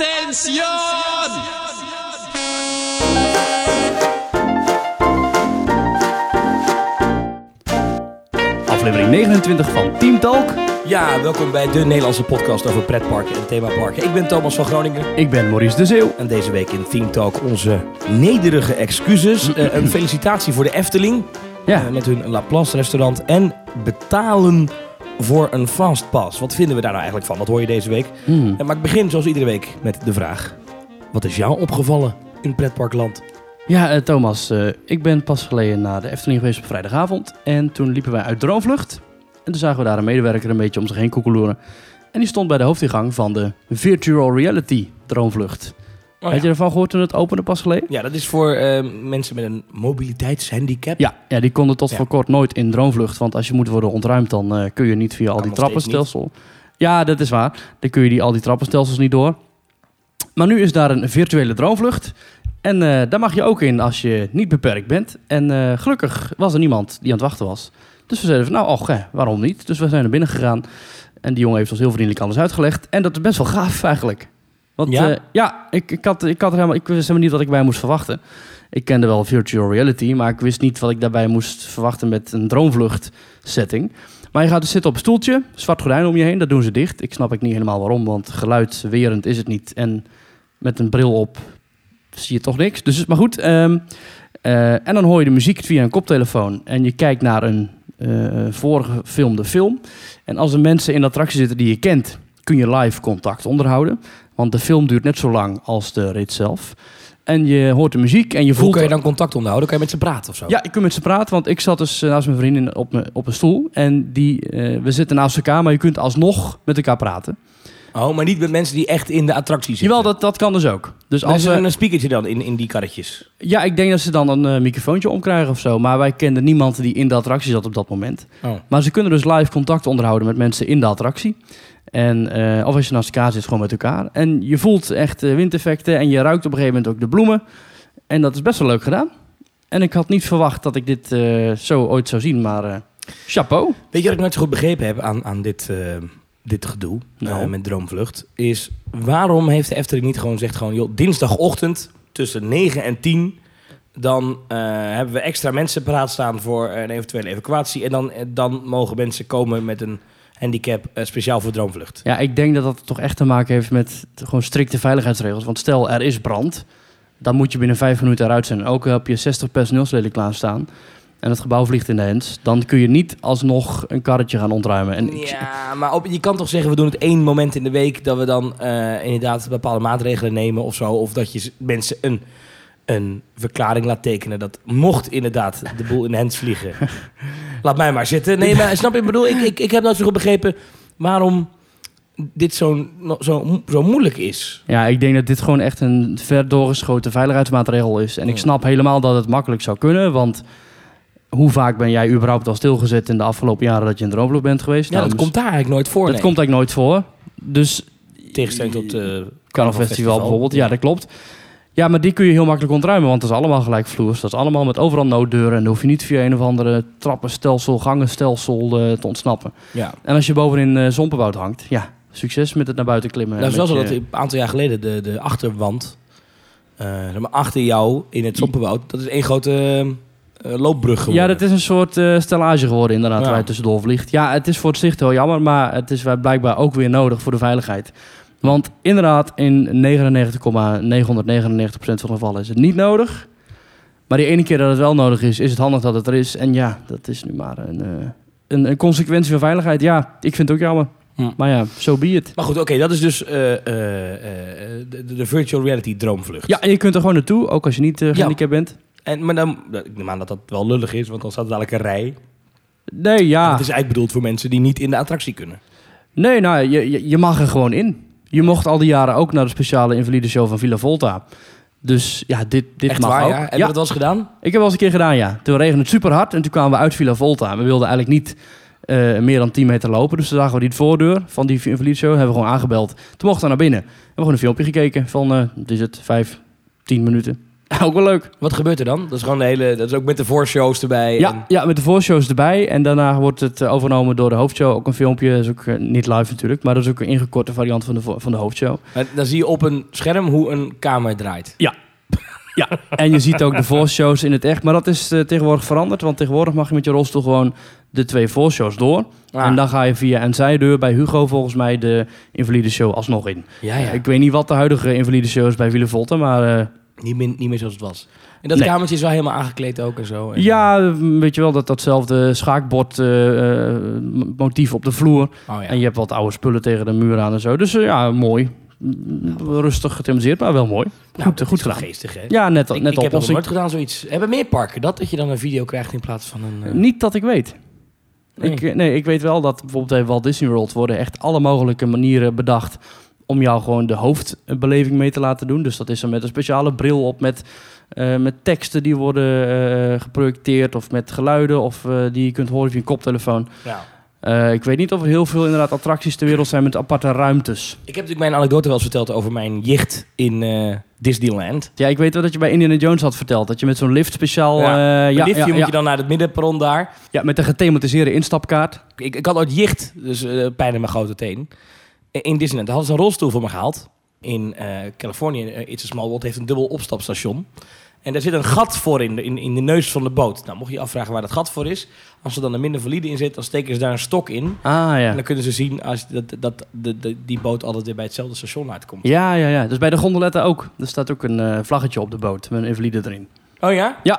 Attention! Aflevering 29 van Team Talk. Ja, welkom bij de Nederlandse podcast over pretparken en themaparken. Ik ben Thomas van Groningen Ik ben Maurice de Zeeuw. en deze week in Theme Talk onze nederige excuses. Eh, een felicitatie voor de Efteling Ja, eh, met hun Laplace restaurant en betalen voor een fastpass. Wat vinden we daar nou eigenlijk van? Dat hoor je deze week. Eh, Maar ik begin zoals iedere week met de vraag. Wat is jou opgevallen in pretparkland? ja eh, Thomas, eh, ik ben pas geleden naar de Efteling geweest op vrijdagavond. En toen liepen wij uit Droomvlucht. En toen zagen we daar een medewerker een beetje om zich heen koekeloeren. En die stond bij de hoofdingang van de Virtual Reality Droomvlucht. Oh, Had je ervan gehoord toen het opende pas geleden? Ja, dat is voor eh, mensen met een mobiliteitshandicap. Ja, ja, die konden tot Ja. voor kort nooit in Droomvlucht. Want als je moet worden ontruimd, dan eh, kun je niet via al die trappenstelsel. Ja, dat is waar. Dan kun je die, al die trappenstelsels niet door. Maar nu is daar een virtuele droomvlucht. En eh, daar mag je ook in als je niet beperkt bent. En eh, gelukkig was er niemand die aan het wachten was. Dus we zeiden van, nou, och, hè, waarom niet? Dus we zijn naar binnen gegaan. En die jongen heeft ons heel vriendelijk alles uitgelegd. En dat is best wel gaaf eigenlijk. Want Ja? ja, ja ik, ik, had, ik had er helemaal, ik wist helemaal niet wat ik bij moest verwachten. Ik kende wel virtual reality, maar ik wist niet wat ik daarbij moest verwachten met een droomvlucht setting. Maar je gaat dus zitten op een stoeltje, zwart gordijn om je heen, dat doen ze dicht. Ik snap ik niet helemaal waarom, want geluidwerend is het niet. En met een bril op zie je toch niks. Dus, maar goed, ehm, eh, en dan hoor je de muziek via een koptelefoon en je kijkt naar een eh voorgefilmde film. En als er mensen in de attractie zitten die je kent, kun je live contact onderhouden. Want de film duurt net zo lang als de rit zelf. En je hoort de muziek en je Hoe voelt... kan je dan contact onderhouden? Kan je met ze praten of zo? Ja, ik kan met ze praten, want ik zat dus eh, naast mijn vriendin op, me- op een stoel. En die, eh, we zitten naast elkaar, maar je kunt alsnog met elkaar praten. Oh, maar niet met mensen die echt in de attractie zitten. Jawel, dat, dat kan dus ook. Dus Als als er een speakertje dan in, in die karretjes. ja, ik denk dat ze dan een eh, microfoontje omkrijgen of zo. Maar wij kenden niemand die in de attractie zat op dat moment. Oh. Maar ze kunnen dus live contact onderhouden met mensen in de attractie. En, eh, of als je naast elkaar zit, gewoon met elkaar. En je voelt echt eh, windeffecten en je ruikt op een gegeven moment ook de bloemen. En dat is best wel leuk gedaan. En ik had niet verwacht dat ik dit eh, zo ooit zou zien, maar chapeau. Weet je wat ik nooit zo goed begrepen heb aan, aan dit, dit gedoe Nou. met Droomvlucht? Is waarom heeft de Efteling niet gewoon gezegd... Gewoon, joh, dinsdagochtend tussen 9 en 10... dan hebben we extra mensen paraat staan voor een eventuele evacuatie... en dan, dan mogen mensen komen met een handicap eh, speciaal voor Droomvlucht. Ja, ik denk dat dat toch echt te maken heeft met gewoon strikte veiligheidsregels. Want stel, er is brand, dan moet je binnen vijf minuten eruit zijn. En ook al heb je 60 personeelsleden klaarstaan en het gebouw vliegt in de hens... dan kun je niet alsnog een karretje gaan ontruimen. En ik- Ja, maar op, je kan toch zeggen, we doen het één moment in de week... dat we dan eh, inderdaad bepaalde maatregelen nemen of zo. Of dat je mensen een, een verklaring laat tekenen... dat mocht inderdaad de boel in de hens vliegen... laat mij maar zitten. Nee, maar snap je, ik bedoel, ik, ik, ik heb nooit zo goed begrepen... waarom dit zo, zo, zo moeilijk is. Ja, ik denk dat dit gewoon echt een ver doorgeschoten veiligheidsmaatregel is. En ik snap helemaal dat het makkelijk zou kunnen, want hoe vaak ben jij überhaupt al stilgezet in de afgelopen jaren dat je in droomvlucht bent geweest? Ja, Nou, dat mis- komt daar eigenlijk nooit voor. dat nee. komt eigenlijk nooit voor. Dus Tegenstelling tot uh, Carnaval Festival bijvoorbeeld, ja, dat klopt. Ja, maar die kun je heel makkelijk ontruimen, want dat is allemaal gelijkvloers. Dat is allemaal met overal nooddeuren en dan hoef je niet via een of andere trappenstelsel, gangenstelsel eh, te ontsnappen. Ja. En als je bovenin Zompenwoud hangt, ja, succes met het naar buiten klimmen. Nou, en dat is wel met zo je- dat een aantal jaar geleden de, de achterwand, maar achter jou in het Zompenwoud, dat is één grote loopbrug geworden. Ja, dat is een soort eh, stellage geworden inderdaad, Ja. waar je tussendoor vliegt. Ja, het is voor het zicht heel jammer, maar het is blijkbaar ook weer nodig voor de veiligheid. Want inderdaad, in 99,999% van de gevallen is het niet nodig. Maar die ene keer dat het wel nodig is, is het handig dat het er is. En ja, dat is nu maar een, eh, een, een consequentie van veiligheid. Ja, ik vind het ook jammer. Maar ja, zo be it. Maar goed, oké, dat is dus eh, eh, de, de virtual reality droomvlucht. Ja, en je kunt er gewoon naartoe, ook als je niet eh gehandicapt bent. En, maar dan, ik neem aan dat dat wel lullig is, want dan staat er dadelijk een rij. Nee, ja. Het is eigenlijk bedoeld voor mensen die niet in de attractie kunnen. Nee, nou, je, je, je mag er gewoon in. Je mocht al die jaren ook naar de speciale invalide show van Villa Volta. Dus ja, dit, dit Echt mag waar, ook. ja? Heb je ja, dat wel eens gedaan? ik heb wel eens een keer gedaan, ja. Toen regende het super hard en toen kwamen we uit Villa Volta. We wilden eigenlijk niet eh, meer dan 10 meter lopen. Dus toen zagen we die voordeur van die invalide show. Hebben we gewoon aangebeld. Toen mochten we naar binnen. Hebben we gewoon een filmpje gekeken van, eh wat is het, 5, 10 minuten. ook wel leuk. Wat gebeurt er dan? Dat is gewoon de hele... Dat is ook met de voorshows erbij. en- Ja, ja, met de voorshows erbij. En daarna wordt het eh, overgenomen door de hoofdshow. Ook een filmpje. Dat is ook eh, niet live natuurlijk. Maar dat is ook een ingekorte variant van de, van de hoofdshow. Maar Dan zie je op een scherm hoe een kamer draait. Ja. En je ziet ook de voorshows in het echt. Maar dat is eh, tegenwoordig veranderd. Want tegenwoordig mag je met je rolstoel gewoon de twee voorshows door. Ah. En dan ga je via een zijdeur bij Hugo volgens mij de invalide show alsnog in. Ja, ja. Ik weet niet wat de huidige invalide show is bij Wielenvolte. Maar eh, Niet, meer, niet meer zoals het was. En dat Nee. kamertje is wel helemaal aangekleed ook en zo. En- ja, weet je wel, dat, datzelfde schaakbord eh, eh, motief op de vloer. Oh, ja. En je hebt wat oude spullen tegen de muur aan en zo. Dus eh, ja, mooi. Rustig gethematiseerd, maar wel mooi. Nou, goed dat goed gedaan. geestig, hè? Ja, net, ik, net ik heb nog nooit gedaan zoiets. Hebben meer parken dat? Dat je dan een video krijgt in plaats van een... Niet dat ik weet. nee. Ik, nee, ik weet wel dat bijvoorbeeld bij Walt Disney World worden echt alle mogelijke manieren bedacht om jou gewoon de hoofdbeleving mee te laten doen. Dus dat is dan met een speciale bril op, met, eh, met teksten die worden eh, geprojecteerd of met geluiden of eh, die je kunt horen via een koptelefoon. Ja. Ik weet niet of er heel veel inderdaad attracties ter wereld zijn met aparte ruimtes. Ik heb natuurlijk mijn anekdote wel eens verteld over mijn jicht in Disneyland. Ja, ik weet wel dat je bij Indiana Jones had verteld dat je met zo'n lift speciaal... Ja, ja, liftje ja, moet je dan naar het middenperron daar. ja, met een gethematiseerde instapkaart. Ik, ik had ooit jicht, dus pijn in mijn grote teen. In Disneyland. Daar hadden ze een rolstoel voor me gehaald. In eh, Californië, eh, It's a Small World, heeft een dubbel opstapstation. En daar zit een gat voor in de, in, in de neus van de boot. Nou, mocht je je afvragen waar dat gat voor is. Als er dan een minder valide in zit, dan steken ze daar een stok in. Ah En ja. dan kunnen ze zien als dat, dat de, de, die boot altijd weer bij hetzelfde station uitkomt. Ja, ja, ja. Dus bij de gondoletten ook. Er staat ook een eh, vlaggetje op de boot met een invalide erin. Oh ja? Ja.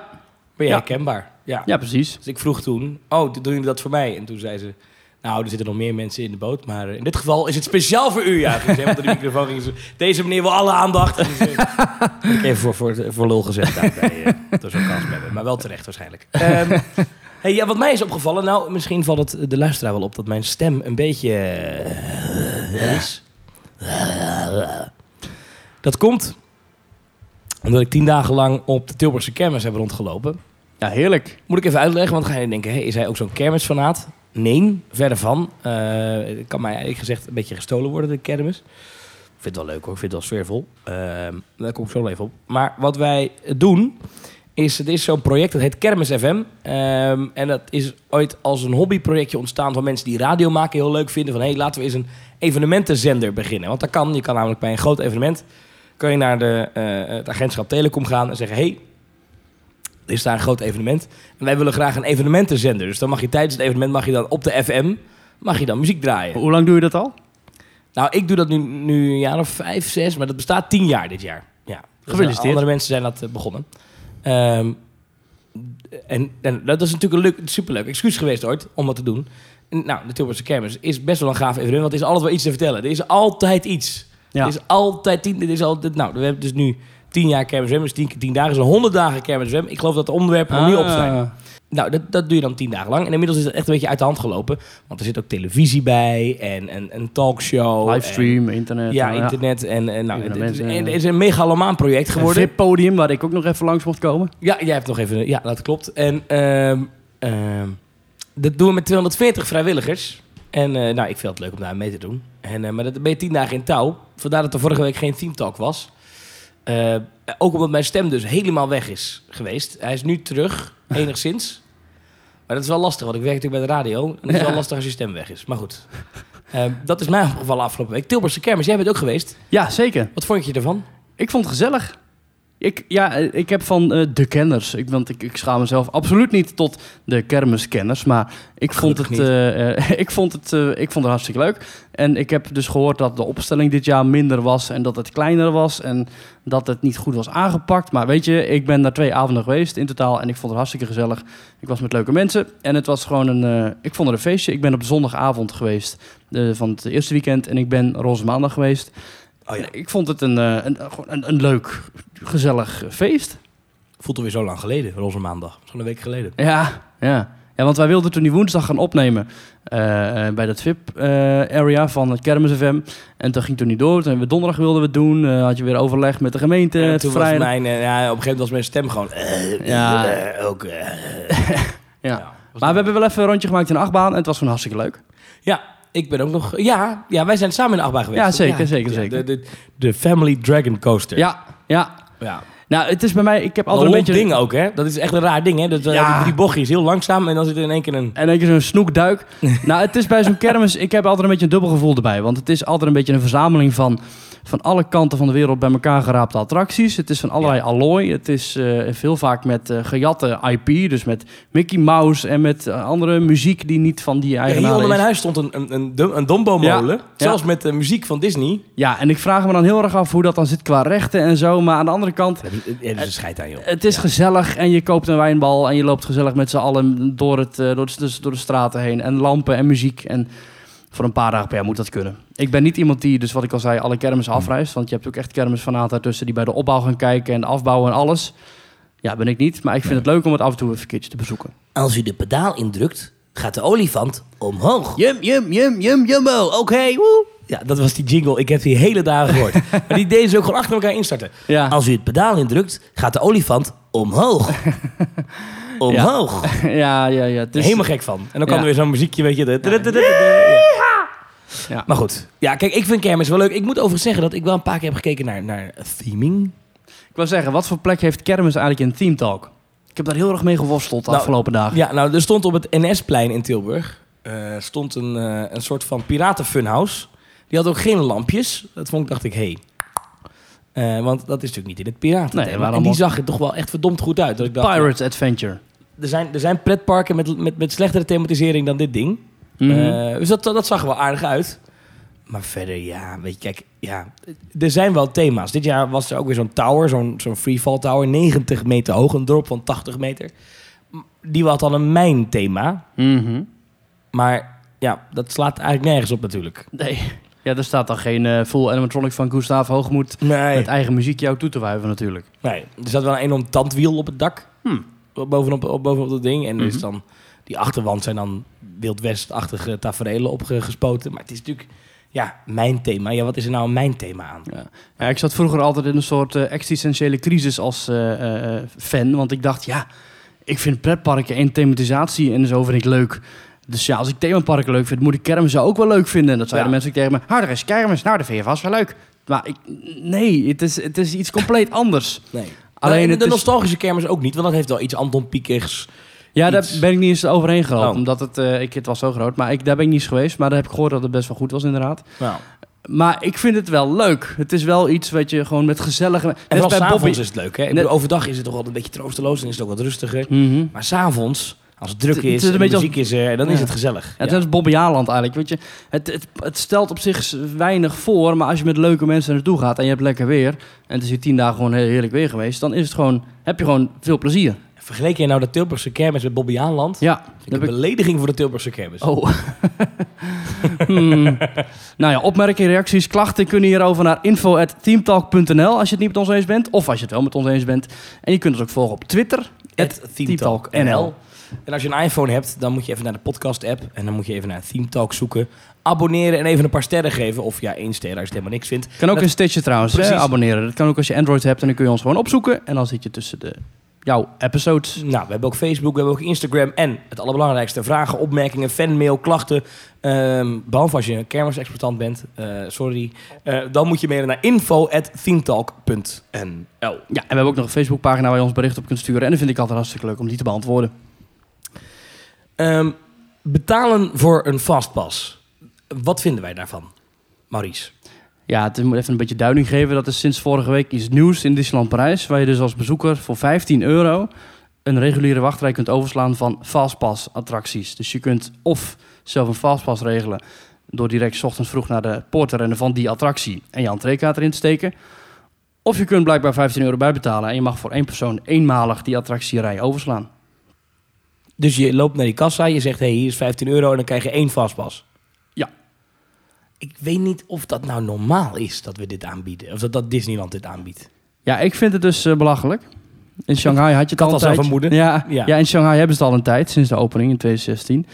Ben jij Ja. herkenbaar? Ja. Ja, precies. Dus ik vroeg toen, oh, doen jullie dat voor mij? En toen zei ze, nou, er zitten nog meer mensen in de boot, maar in dit geval is het speciaal voor u. Ja, de microfoon ging ze, deze meneer wil alle aandacht. Dus, eh, ik even voor, voor, voor lul gezegd daarbij. eh, door zo'n kans hebben, maar wel terecht waarschijnlijk. Ehm, hey, ja, wat mij is opgevallen, nou, misschien valt het de luisteraar wel op dat mijn stem een beetje eh, is. Dat komt omdat ik tien dagen lang op de Tilburgse kermis heb rondgelopen. Ja, heerlijk. Moet ik even uitleggen, want dan ga je denken, hey, is hij ook zo'n kermisfanaat? Nee, verder van. Eh, Het kan mij eigenlijk gezegd een beetje gestolen worden, de kermis. Ik vind het wel leuk hoor, ik vind het wel sfeervol. Ehm, daar kom ik zo even op. Maar wat wij doen, is, het is zo'n project, dat heet Kermis FM. Ehm, en dat is ooit als een hobbyprojectje ontstaan van mensen die radio maken heel leuk vinden. Van, hé, hey, laten we eens een evenementenzender beginnen. Want dat kan, je kan namelijk bij een groot evenement... kan je naar de, eh, het agentschap Telecom gaan en zeggen... hey, er is daar een groot evenement. En wij willen graag een evenementenzender. Dus dan mag je tijdens het evenement mag je dan op de FM mag je dan muziek draaien. Hoe lang doe je dat al? Nou, ik doe dat nu, nu een jaar of vijf, zes, maar dat bestaat tien jaar dit jaar. Ja. Dus Gefeliciteerd. Andere mensen zijn dat eh, begonnen. Ehm, en, en dat is natuurlijk een leuk, superleuk excuus geweest ooit om dat te doen. En, nou, de Tilburgse Kermis is best wel een gaaf evenement, want er is altijd wel iets te vertellen. Er is altijd iets. Ja. Er is altijd tien, er is altijd, nou, we hebben dus nu tien jaar Kermis dus tien keer tien dagen, is een honderd dagen Kermis. Ik geloof dat de onderwerpen er nog niet op zijn. Ah. Nou, dat, dat doe je dan tien dagen lang. En inmiddels is het echt een beetje uit de hand gelopen. Want er zit ook televisie bij en een, een talkshow. Livestream, internet. En, ja, en, internet. En, en, nou, het, het is, het is een megalomaan project Een geworden. VIP-podium waar ik ook nog even langs mocht komen. Ja, jij hebt nog even... Ja, dat klopt. En ehm, ehm, dat doen we met 240 vrijwilligers. En eh, nou, ik vind het leuk om daar mee te doen. En, eh, maar dat ben je tien dagen in touw. Vandaar dat er vorige week geen Team Talk was. Eh, ook omdat mijn stem dus helemaal weg is geweest. Hij is nu terug, enigszins. Maar dat is wel lastig, want ik werk natuurlijk bij de radio. En het is Ja. wel lastig als je stem weg is. Maar goed. Eh, dat is mij opgevallen afgelopen week. Tilburgse kermis, jij bent ook geweest. Ja, zeker. Wat vond je ervan? Ik vond het gezellig. Ik, ja, ik heb van eh, de kenners. Ik, want ik, ik schaam mezelf absoluut niet tot de kermiskenners. Maar ik vond, het, eh, eh, ik, vond het, ik vond het hartstikke leuk. En ik heb dus gehoord dat de opstelling dit jaar minder was. En dat het kleiner was. En dat het niet goed was aangepakt. Maar weet je, ik ben daar twee avonden geweest in totaal. En ik vond het hartstikke gezellig. Ik was met leuke mensen. En het was gewoon een... ik vond het een feestje. Ik ben op zondagavond geweest van het eerste weekend. En ik ben roze maandag geweest. Oh ja. Ik vond het een, eh, een, een, een leuk, gezellig feest. Voelt alweer zo lang geleden, Roze Maandag. Zo'n een week geleden. Ja, ja. Ja, want wij wilden toen die woensdag gaan opnemen eh, eh, bij dat VIP-area van het Kermis FM. En toen ging toen niet door. Toen hebben we donderdag wilden we het doen. Eh, had je weer overleg met de gemeente. En toen was mijn, eh, ja, op een gegeven moment was mijn stem gewoon... eh, Ja. eh, ook... eh, Ja. Maar we hebben wel even een rondje gemaakt in de achtbaan. En het was gewoon hartstikke leuk. Ja, ik ben ook nog... Ja, ja wij zijn samen in de achtbaan geweest. Ja, zeker, zeker, zeker. De, de, de Family Dragon Coaster. Ja, ja. ja. Nou, het is bij mij... Ik heb Een altijd een lomp beetje... ding ook, hè? Dat is echt een raar ding, hè? Dat, eh, Ja. die drie bochtjes heel langzaam en dan zit er in één keer een... En dan zo'n snoekduik. nou, het is bij zo'n kermis... Ik heb altijd een beetje een dubbel gevoel erbij. Want het is altijd een beetje een verzameling van... Van alle kanten van de wereld bij elkaar geraapte attracties. Het is van allerlei Ja. allooi. Het is eh, veel vaak met eh, gejatte IP. Dus met Mickey Mouse en met eh, andere muziek die niet van die Ja, hier onder mijn huis stond een, een, een, Dombo-molen. Ja. Zelfs met de muziek van Disney. Ja, en ik vraag me dan heel erg af hoe dat dan zit qua rechten en zo. Maar aan de andere kant, Ja, dat is een aan, joh. het is gezellig en je koopt een wijnbal en je loopt gezellig met z'n allen door, het, door, de, door de straten heen. En lampen en muziek. En voor een paar dagen per jaar moet dat kunnen. Ik ben niet iemand die, dus wat ik al zei, alle kermissen afreist. Want je hebt ook echt kermisfanaten daartussen die bij de opbouw gaan kijken en de afbouw en alles. Ja, ben ik niet. Maar ik vind het leuk om het af en toe even een keertje te bezoeken. Als u de pedaal indrukt, gaat de olifant omhoog. Jum, jum, jum, jum, jumbo. Oké, woe. Ja, dat was die jingle. Ik heb die hele dagen gehoord. maar die deden ze ook gewoon achter elkaar instarten. Ja. Als u het pedaal indrukt, gaat de olifant omhoog. omhoog. ja, ja, ja. Is- Helemaal gek van. En dan kan er weer zo'n muziekje, weet je. de- ja. Ja. Maar goed. Ja, kijk, ik vind kermis wel leuk. Ik moet overigens zeggen dat ik wel een paar keer heb gekeken naar, naar theming. Ik wil zeggen, wat voor plek heeft kermis eigenlijk in Theme Talk? Ik heb daar heel erg mee geworsteld de Nou, afgelopen dagen. Ja, nou, er stond op het NS-plein in Tilburg... eh, stond een, eh, een soort van piratenfunhouse. Die had ook geen lampjes. Dat vond ik, dacht ik, hé. Hey. Eh, want dat is natuurlijk niet in het piraten. Nee, en die zag er toch wel echt verdomd goed uit. Dat ik dacht, Pirates Adventure. Er, zijn, er zijn pretparken met, met, met slechtere thematisering dan dit ding. Mhm. Eh, dus dat, dat zag er wel aardig uit. Maar verder, ja, weet je, kijk, ja, er zijn wel thema's. Dit jaar was er ook weer zo'n tower, zo'n zo'n freefall tower, 90 meter hoog, een drop van 80 meter. Die had dan een mijnthema, Mhm. maar ja, dat slaat eigenlijk nergens op natuurlijk. Nee. Ja, er staat dan geen eh, full animatronic van Gustav Hoogmoed Nee, met eigen muziek jou toe te wuiven natuurlijk. nee. Er zat wel een enorm tandwiel op het dak, Hmm. Bovenop, op, bovenop dat ding. En is Mhm. dan, die achterwand zijn dan Wild West-achtige tafereelen opgespoten. Maar het is natuurlijk, ja, mijn thema. Ja, wat is er nou mijn thema aan? Ja. Ja, ik zat vroeger altijd in een soort eh, existentiële crisis als eh, eh, eh, fan. Want ik dacht, ja, ik vind pretparken en thematisatie en zo vind ik leuk. Dus ja, als ik themaparken leuk vind, moet ik kermis ook wel leuk vinden. En dat zeiden Ja. mensen tegen me, nou, er is kermis, nou, dat vind je vast wel leuk. Maar ik, nee, het is, het is iets compleet anders. Nee. Alleen de is- nostalgische kermis ook niet, want dat heeft wel iets Anton Piekigs. Ja, daar ben ik niet eens overheen gelopen, Oh. omdat het, eh, ik, het was zo groot. Maar ik, daar ben ik niet eens geweest, maar daar heb ik gehoord dat het best wel goed was inderdaad. Nou. Maar ik vind het wel leuk. Het is wel iets wat je gewoon met gezellige... En Net vooral bij s'avonds Bobby- is het leuk. Hè? Net- overdag is het toch altijd een beetje troosteloos en is het ook wat rustiger. Mhm. Maar s'avonds, als het druk is, het is muziek is er, dan is het gezellig. Het is Bobby eigenlijk. Weet je, het, het, het stelt op zich weinig voor, maar als je met leuke mensen naartoe gaat en je hebt lekker weer, en het is hier tien dagen gewoon heerlijk weer geweest, dan is het gewoon, heb je gewoon veel plezier. Vergeleek je nou de Tilburgse kermis met Bobby Aanland? Ja, een belediging voor de Tilburgse kermis. Oh. Hmm. Nou ja, opmerkingen, reacties, klachten kunnen hierover naar info.teamtalk.nl als je het niet met ons eens bent. Of als je het wel met ons eens bent. En je kunt ons ook volgen op Twitter. Het Theme Talk ThemeTalk NL. En als je een iPhone hebt, dan moet je even naar de podcast-app. En dan moet je even naar Theme Talk zoeken. Abonneren en even een paar sterren geven. Of ja, één ster als je het helemaal niks vindt. Kan ook Dat- een Stitcher trouwens, hè, abonneren. Dat kan ook als je Android hebt en dan kun je ons gewoon opzoeken. En dan zit je tussen de, jouw episodes. Nou, we hebben ook Facebook, we hebben ook Instagram. En het allerbelangrijkste, vragen, opmerkingen, fanmail, klachten. Ehm, behalve als je een kermisexploitant bent, eh, sorry. Eh, dan moet je mailen naar info.themetalk.nl. Ja, en we hebben ook nog een Facebookpagina waar je ons bericht op kunt sturen. En dat vind ik altijd hartstikke leuk om die te beantwoorden. Ehm, betalen voor een fastpass. Wat vinden wij daarvan, Maurice? Ja, het moet even een beetje duiding geven. Dat is sinds vorige week iets nieuws in Disneyland Parijs. Waar je dus als bezoeker voor 15 euro een reguliere wachtrij kunt overslaan van fastpass attracties. Dus je kunt of zelf een fastpass regelen door direct ochtends vroeg naar de poort te rennen van die attractie en je entreekaart erin te steken. Of je kunt blijkbaar 15 euro bijbetalen en je mag voor één persoon eenmalig die attractierij overslaan. Dus je loopt naar die kassa, je zegt, hé, hey, hier is 15 euro en dan krijg je één fastpass. Ja. Ik weet niet of dat nou normaal is dat we dit aanbieden. Of dat, dat Disneyland dit aanbiedt. Ja, ik vind het dus eh, belachelijk. In Shanghai had je het al al een vermoeden. Ja, Ja. ja. in Shanghai hebben ze het al een tijd, sinds de opening in 2016.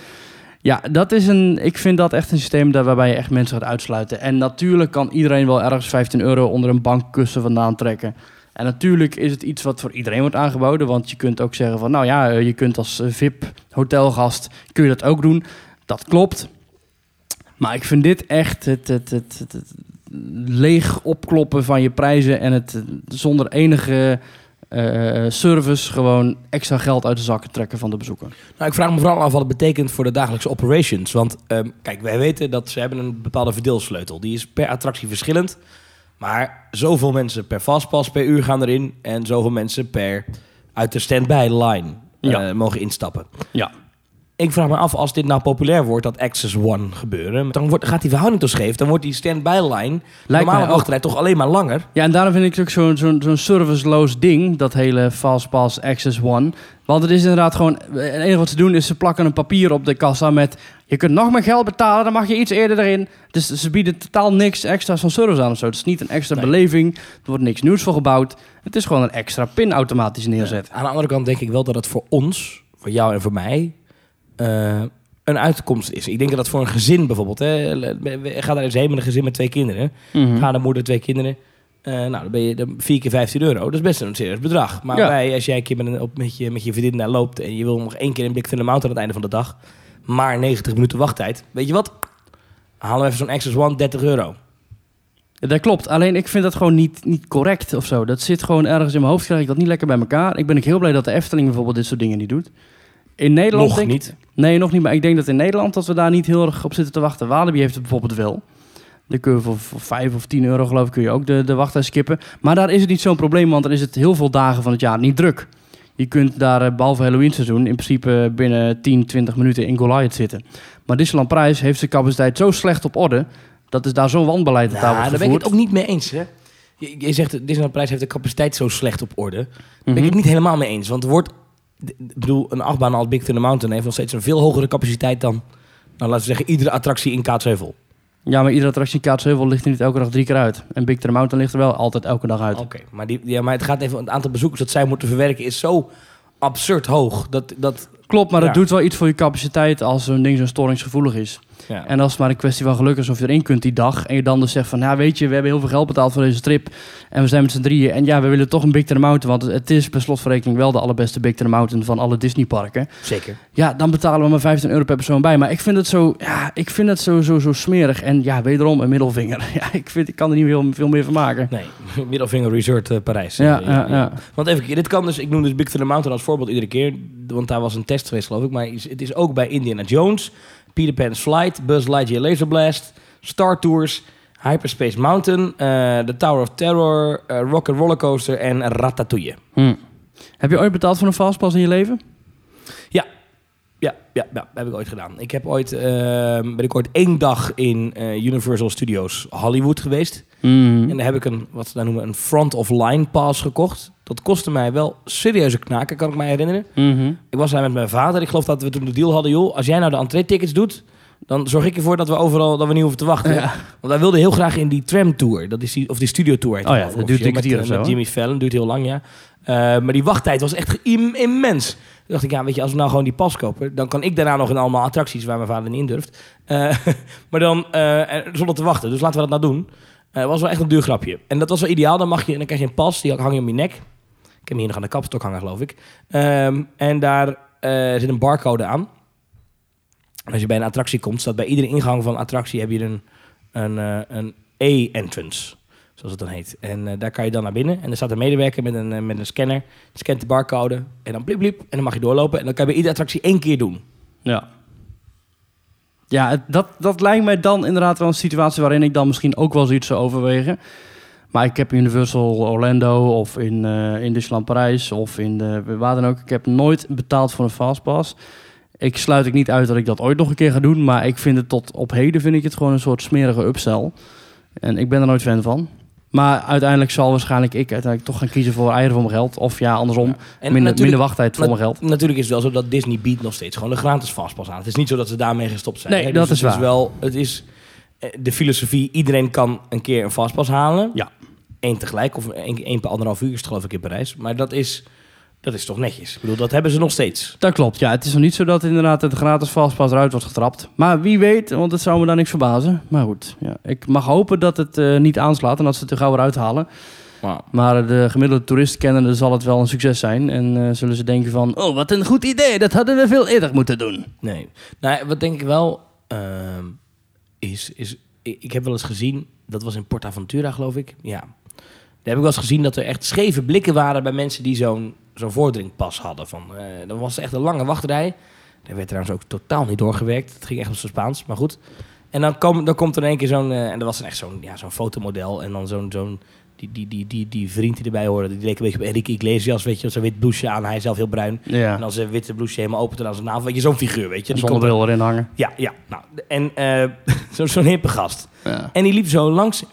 Ja, dat is een, ik vind dat echt een systeem daar waarbij je echt mensen gaat uitsluiten. En natuurlijk kan iedereen wel ergens 15 euro onder een bankkussen vandaan trekken. En natuurlijk is het iets wat voor iedereen wordt aangeboden. Want je kunt ook zeggen van, nou ja, eh, je kunt als eh, VIP-hotelgast, kun je dat ook doen. Dat klopt. Maar ik vind dit echt het, het, het, leeg opkloppen van je prijzen en het eh, zonder enige service gewoon extra geld uit de zakken trekken van de bezoeker. Nou, ik vraag me vooral af wat het betekent voor de dagelijkse operations. Want ehm, kijk, wij weten dat ze hebben een bepaalde verdeelsleutel. Die is per attractie verschillend. Maar zoveel mensen per fastpass per uur gaan erin. En zoveel mensen per uit de standby line eh, mogen instappen. Ja. Ik vraag me af, als dit nou populair wordt, dat Access One gebeuren... dan wordt, gaat die verhouding toch scheef. Dan wordt die standby line, normale ook. wachtrij, toch alleen maar langer. Ja, en daarom vind ik het ook zo'n zo'n zo'n serviceloos ding, dat hele Fastpass Access One. Want het is inderdaad gewoon, het enige wat ze doen is ze plakken een papier op de kassa met... Je kunt nog meer geld betalen, dan mag je iets eerder erin. Dus ze bieden totaal niks extra's van service aan of zo. Het is niet een extra Nee. beleving, er wordt niks nieuws voor gebouwd. Het is gewoon een extra pin automatisch neerzet. Aan de andere kant denk ik wel dat het voor ons, voor jou en voor mij, eh, een uitkomst is. Ik denk dat dat voor een gezin bijvoorbeeld, hè, ga daar eens heen met een gezin met twee kinderen. Mhm. Vader, moeder, twee kinderen. Eh, nou, dan ben je dan vier keer 15 euro. Dat is best een serieus bedrag. Maar Ja. wij, als jij een keer met, een, op, met, je, met je vriendin daar loopt en je wil nog één keer een Big Thunder Mountain aan het einde van de dag, maar 90 minuten wachttijd, weet je wat? Halen we even zo'n Access One, 30 euro. Ja, Dat klopt. Alleen ik vind dat gewoon niet, niet correct of zo. Dat zit gewoon ergens in mijn hoofd. Krijg ik dat niet lekker bij elkaar. Ik ben ook heel blij dat de Efteling bijvoorbeeld dit soort dingen niet doet. In Nederland Nog denk niet. Nee, nog niet. Maar ik denk dat in Nederland dat we daar niet heel erg op zitten te wachten. Walibi heeft het bijvoorbeeld wel. Dan kun je voor, voor 5 of 10 euro geloof ik kun je ook de, de wachttijd skippen. Maar daar is het niet zo'n probleem, want dan is het heel veel dagen van het jaar niet druk. Je kunt daar, eh, behalve Halloween seizoen, in principe binnen 10, 20 minuten in Goliath zitten. Maar Disneyland Prijs heeft zijn capaciteit zo slecht op orde. Dat is daar zo'n wanbeleid Nou, wordt daar ben ik het ook niet mee eens. Hè? Je, je zegt, Disneyland Prijs heeft de capaciteit zo slecht op orde. Daar ben ik Mhm. het niet helemaal mee eens. Want er wordt, ik bedoel, een achtbaan als Big Thunder Mountain heeft nog steeds een veel hogere capaciteit dan, nou, laten we zeggen, iedere attractie in Kaatsheuvel. Ja, maar iedere attractie in Kaatsheuvel ligt er niet elke dag drie keer uit. En Big Thunder Mountain ligt er wel altijd elke dag uit. Oké, maar, die, ja, maar het gaat even, het aantal bezoekers dat zij moeten verwerken is zo absurd hoog. Dat, dat, Klopt, maar dat doet wel iets voor je capaciteit als zo'n ding zo storingsgevoelig is. Ja. En als het maar een kwestie van geluk is of je erin kunt die dag. En je dan dus zegt van, ja weet je, we hebben heel veel geld betaald voor deze trip. En we zijn met z'n drieën. En ja, we willen toch een Big Thunder Mountain. Want het is per slotverrekening wel de allerbeste Big Thunder Mountain van alle Disneyparken. Zeker. Ja, dan betalen we maar 15 euro per persoon bij. Maar ik vind het zo, ja, ik vind het zo, zo, zo smerig. En ja, wederom een middelvinger. Ja, ik, vind, ik kan er niet veel, veel meer van maken. Nee, Middelvinger Resort eh, Parijs. Ja, Eh, ja, ja. Want even, dit kan dus, ik noem dus Big Thunder Mountain als voorbeeld iedere keer, want daar was een test geweest geloof ik, maar het is ook bij Indiana Jones, Peter Pan's Flight, Buzz Lightyear Laser Blast, Star Tours, Hyperspace Mountain, eh The Tower of Terror, eh Rock and Roller Coaster en Ratatouille. Hm. Heb je ooit betaald voor een fastpass in je leven? Ja, ja, ja, heb ik ooit gedaan. Ik heb ooit, eh, ben ik ooit één dag in eh, Universal Studios Hollywood geweest. Hm. En daar heb ik een, wat ze daar noemen, een front-of-line pass gekocht. Dat kostte mij wel serieuze knaken, kan ik mij herinneren. Mhm. Ik was daar met mijn vader. Ik geloof dat we toen de deal hadden, joh, als jij nou de entree-tickets doet, dan zorg ik ervoor dat we overal, dat we niet hoeven te wachten. Ja. Want wij wilden heel graag in die tram tour, dat is die, of die studio tour. Oh ja, dat duurt kwartier of eh, zo, Met Jimmy Fallon, duurt heel lang, ja. Eh, maar die wachttijd was echt im- immens. Dacht ik, ja, weet je, als we nou gewoon die pas kopen, dan kan ik daarna nog in allemaal attracties waar mijn vader niet in durft. Eh, maar dan, eh, zonder te wachten. Dus laten we dat nou doen. Eh, was wel echt een duur grapje. En dat was wel ideaal. Dan, mag je, dan krijg je een pas, die hang je om je nek. Ik heb hem hier nog aan de kapstok hangen, geloof ik. Ehm, en daar zit een barcode aan. Als je bij een attractie komt, staat bij iedere ingang van een attractie heb je een, een, een E-entrance, zoals het dan heet. En eh, daar kan je dan naar binnen. En er staat een medewerker met een, eh, met een scanner. Scant de barcode en dan bliep bliep. En dan mag je doorlopen. En dan kan je bij iedere attractie één keer doen. Ja. Ja, dat, dat lijkt mij dan inderdaad wel een situatie waarin ik dan misschien ook wel zoiets zou overwegen. Maar ik heb Universal Orlando of in, eh in Disneyland Parijs of in de, waar dan ook. Ik heb nooit betaald voor een fastpass. Ik sluit ik niet uit dat ik dat ooit nog een keer ga doen. Maar ik vind het tot op heden vind ik het gewoon een soort smerige upsell. En ik ben er nooit fan van. Maar uiteindelijk zal waarschijnlijk ik uiteindelijk toch gaan kiezen voor eieren voor mijn geld. Of ja, andersom, En minder, minder wachttijd voor mijn geld. Natuurlijk is het wel zo dat Disney biedt nog steeds gewoon de gratis fastpass aan. Het is niet zo dat ze daarmee gestopt zijn. Nee, hè. dat Dus is het waar. wel, het is eh, de filosofie, iedereen kan een keer een fastpass halen. Ja. Eén tegelijk, of één, één per anderhalf uur is het geloof ik in Parijs. Maar dat is, dat is toch netjes. Ik bedoel, dat hebben ze nog steeds. Dat klopt, ja. Het is nog niet zo dat inderdaad het gratis fastpass eruit wordt getrapt. Maar wie weet, want het zou me daar niks verbazen. Maar goed, ja. ik mag hopen dat het eh, niet aanslaat en dat ze het er gauw weer uithalen. Maar de gemiddelde toerist kennende zal het wel een succes zijn. En eh, zullen ze denken van, oh wat een goed idee, dat hadden we veel eerder moeten doen. Nee. Nou, wat denk ik wel ehm, is, is... Ik heb wel eens gezien, dat was in PortAventura geloof ik. Ja. heb ik wel eens gezien dat er echt scheve blikken waren bij mensen die zo'n zo'n voordringpas hadden. Van, eh dan was echt een lange wachtrij. Daar werd trouwens ook totaal niet doorgewerkt. Het ging echt op zijn Spaans, maar goed. En dan, kom, dan komt er in één keer zo'n... eh, en dat was dan echt zo'n ja, zo'n fotomodel. En dan zo'n... zo'n die, die, die, die, die vriend die erbij hoorde, die leek een beetje op Enrique Iglesias, weet je, met zo'n wit blouseje aan, hij zelf heel bruin. Ja. En dan zijn witte blouseje helemaal open en dan zijn navel, weet je, zo'n figuur, weet je. Die bril erin hangen. ja, ja. Nou, en eh, zo- zo'n hippe gast. Ja. En die liep zo langs...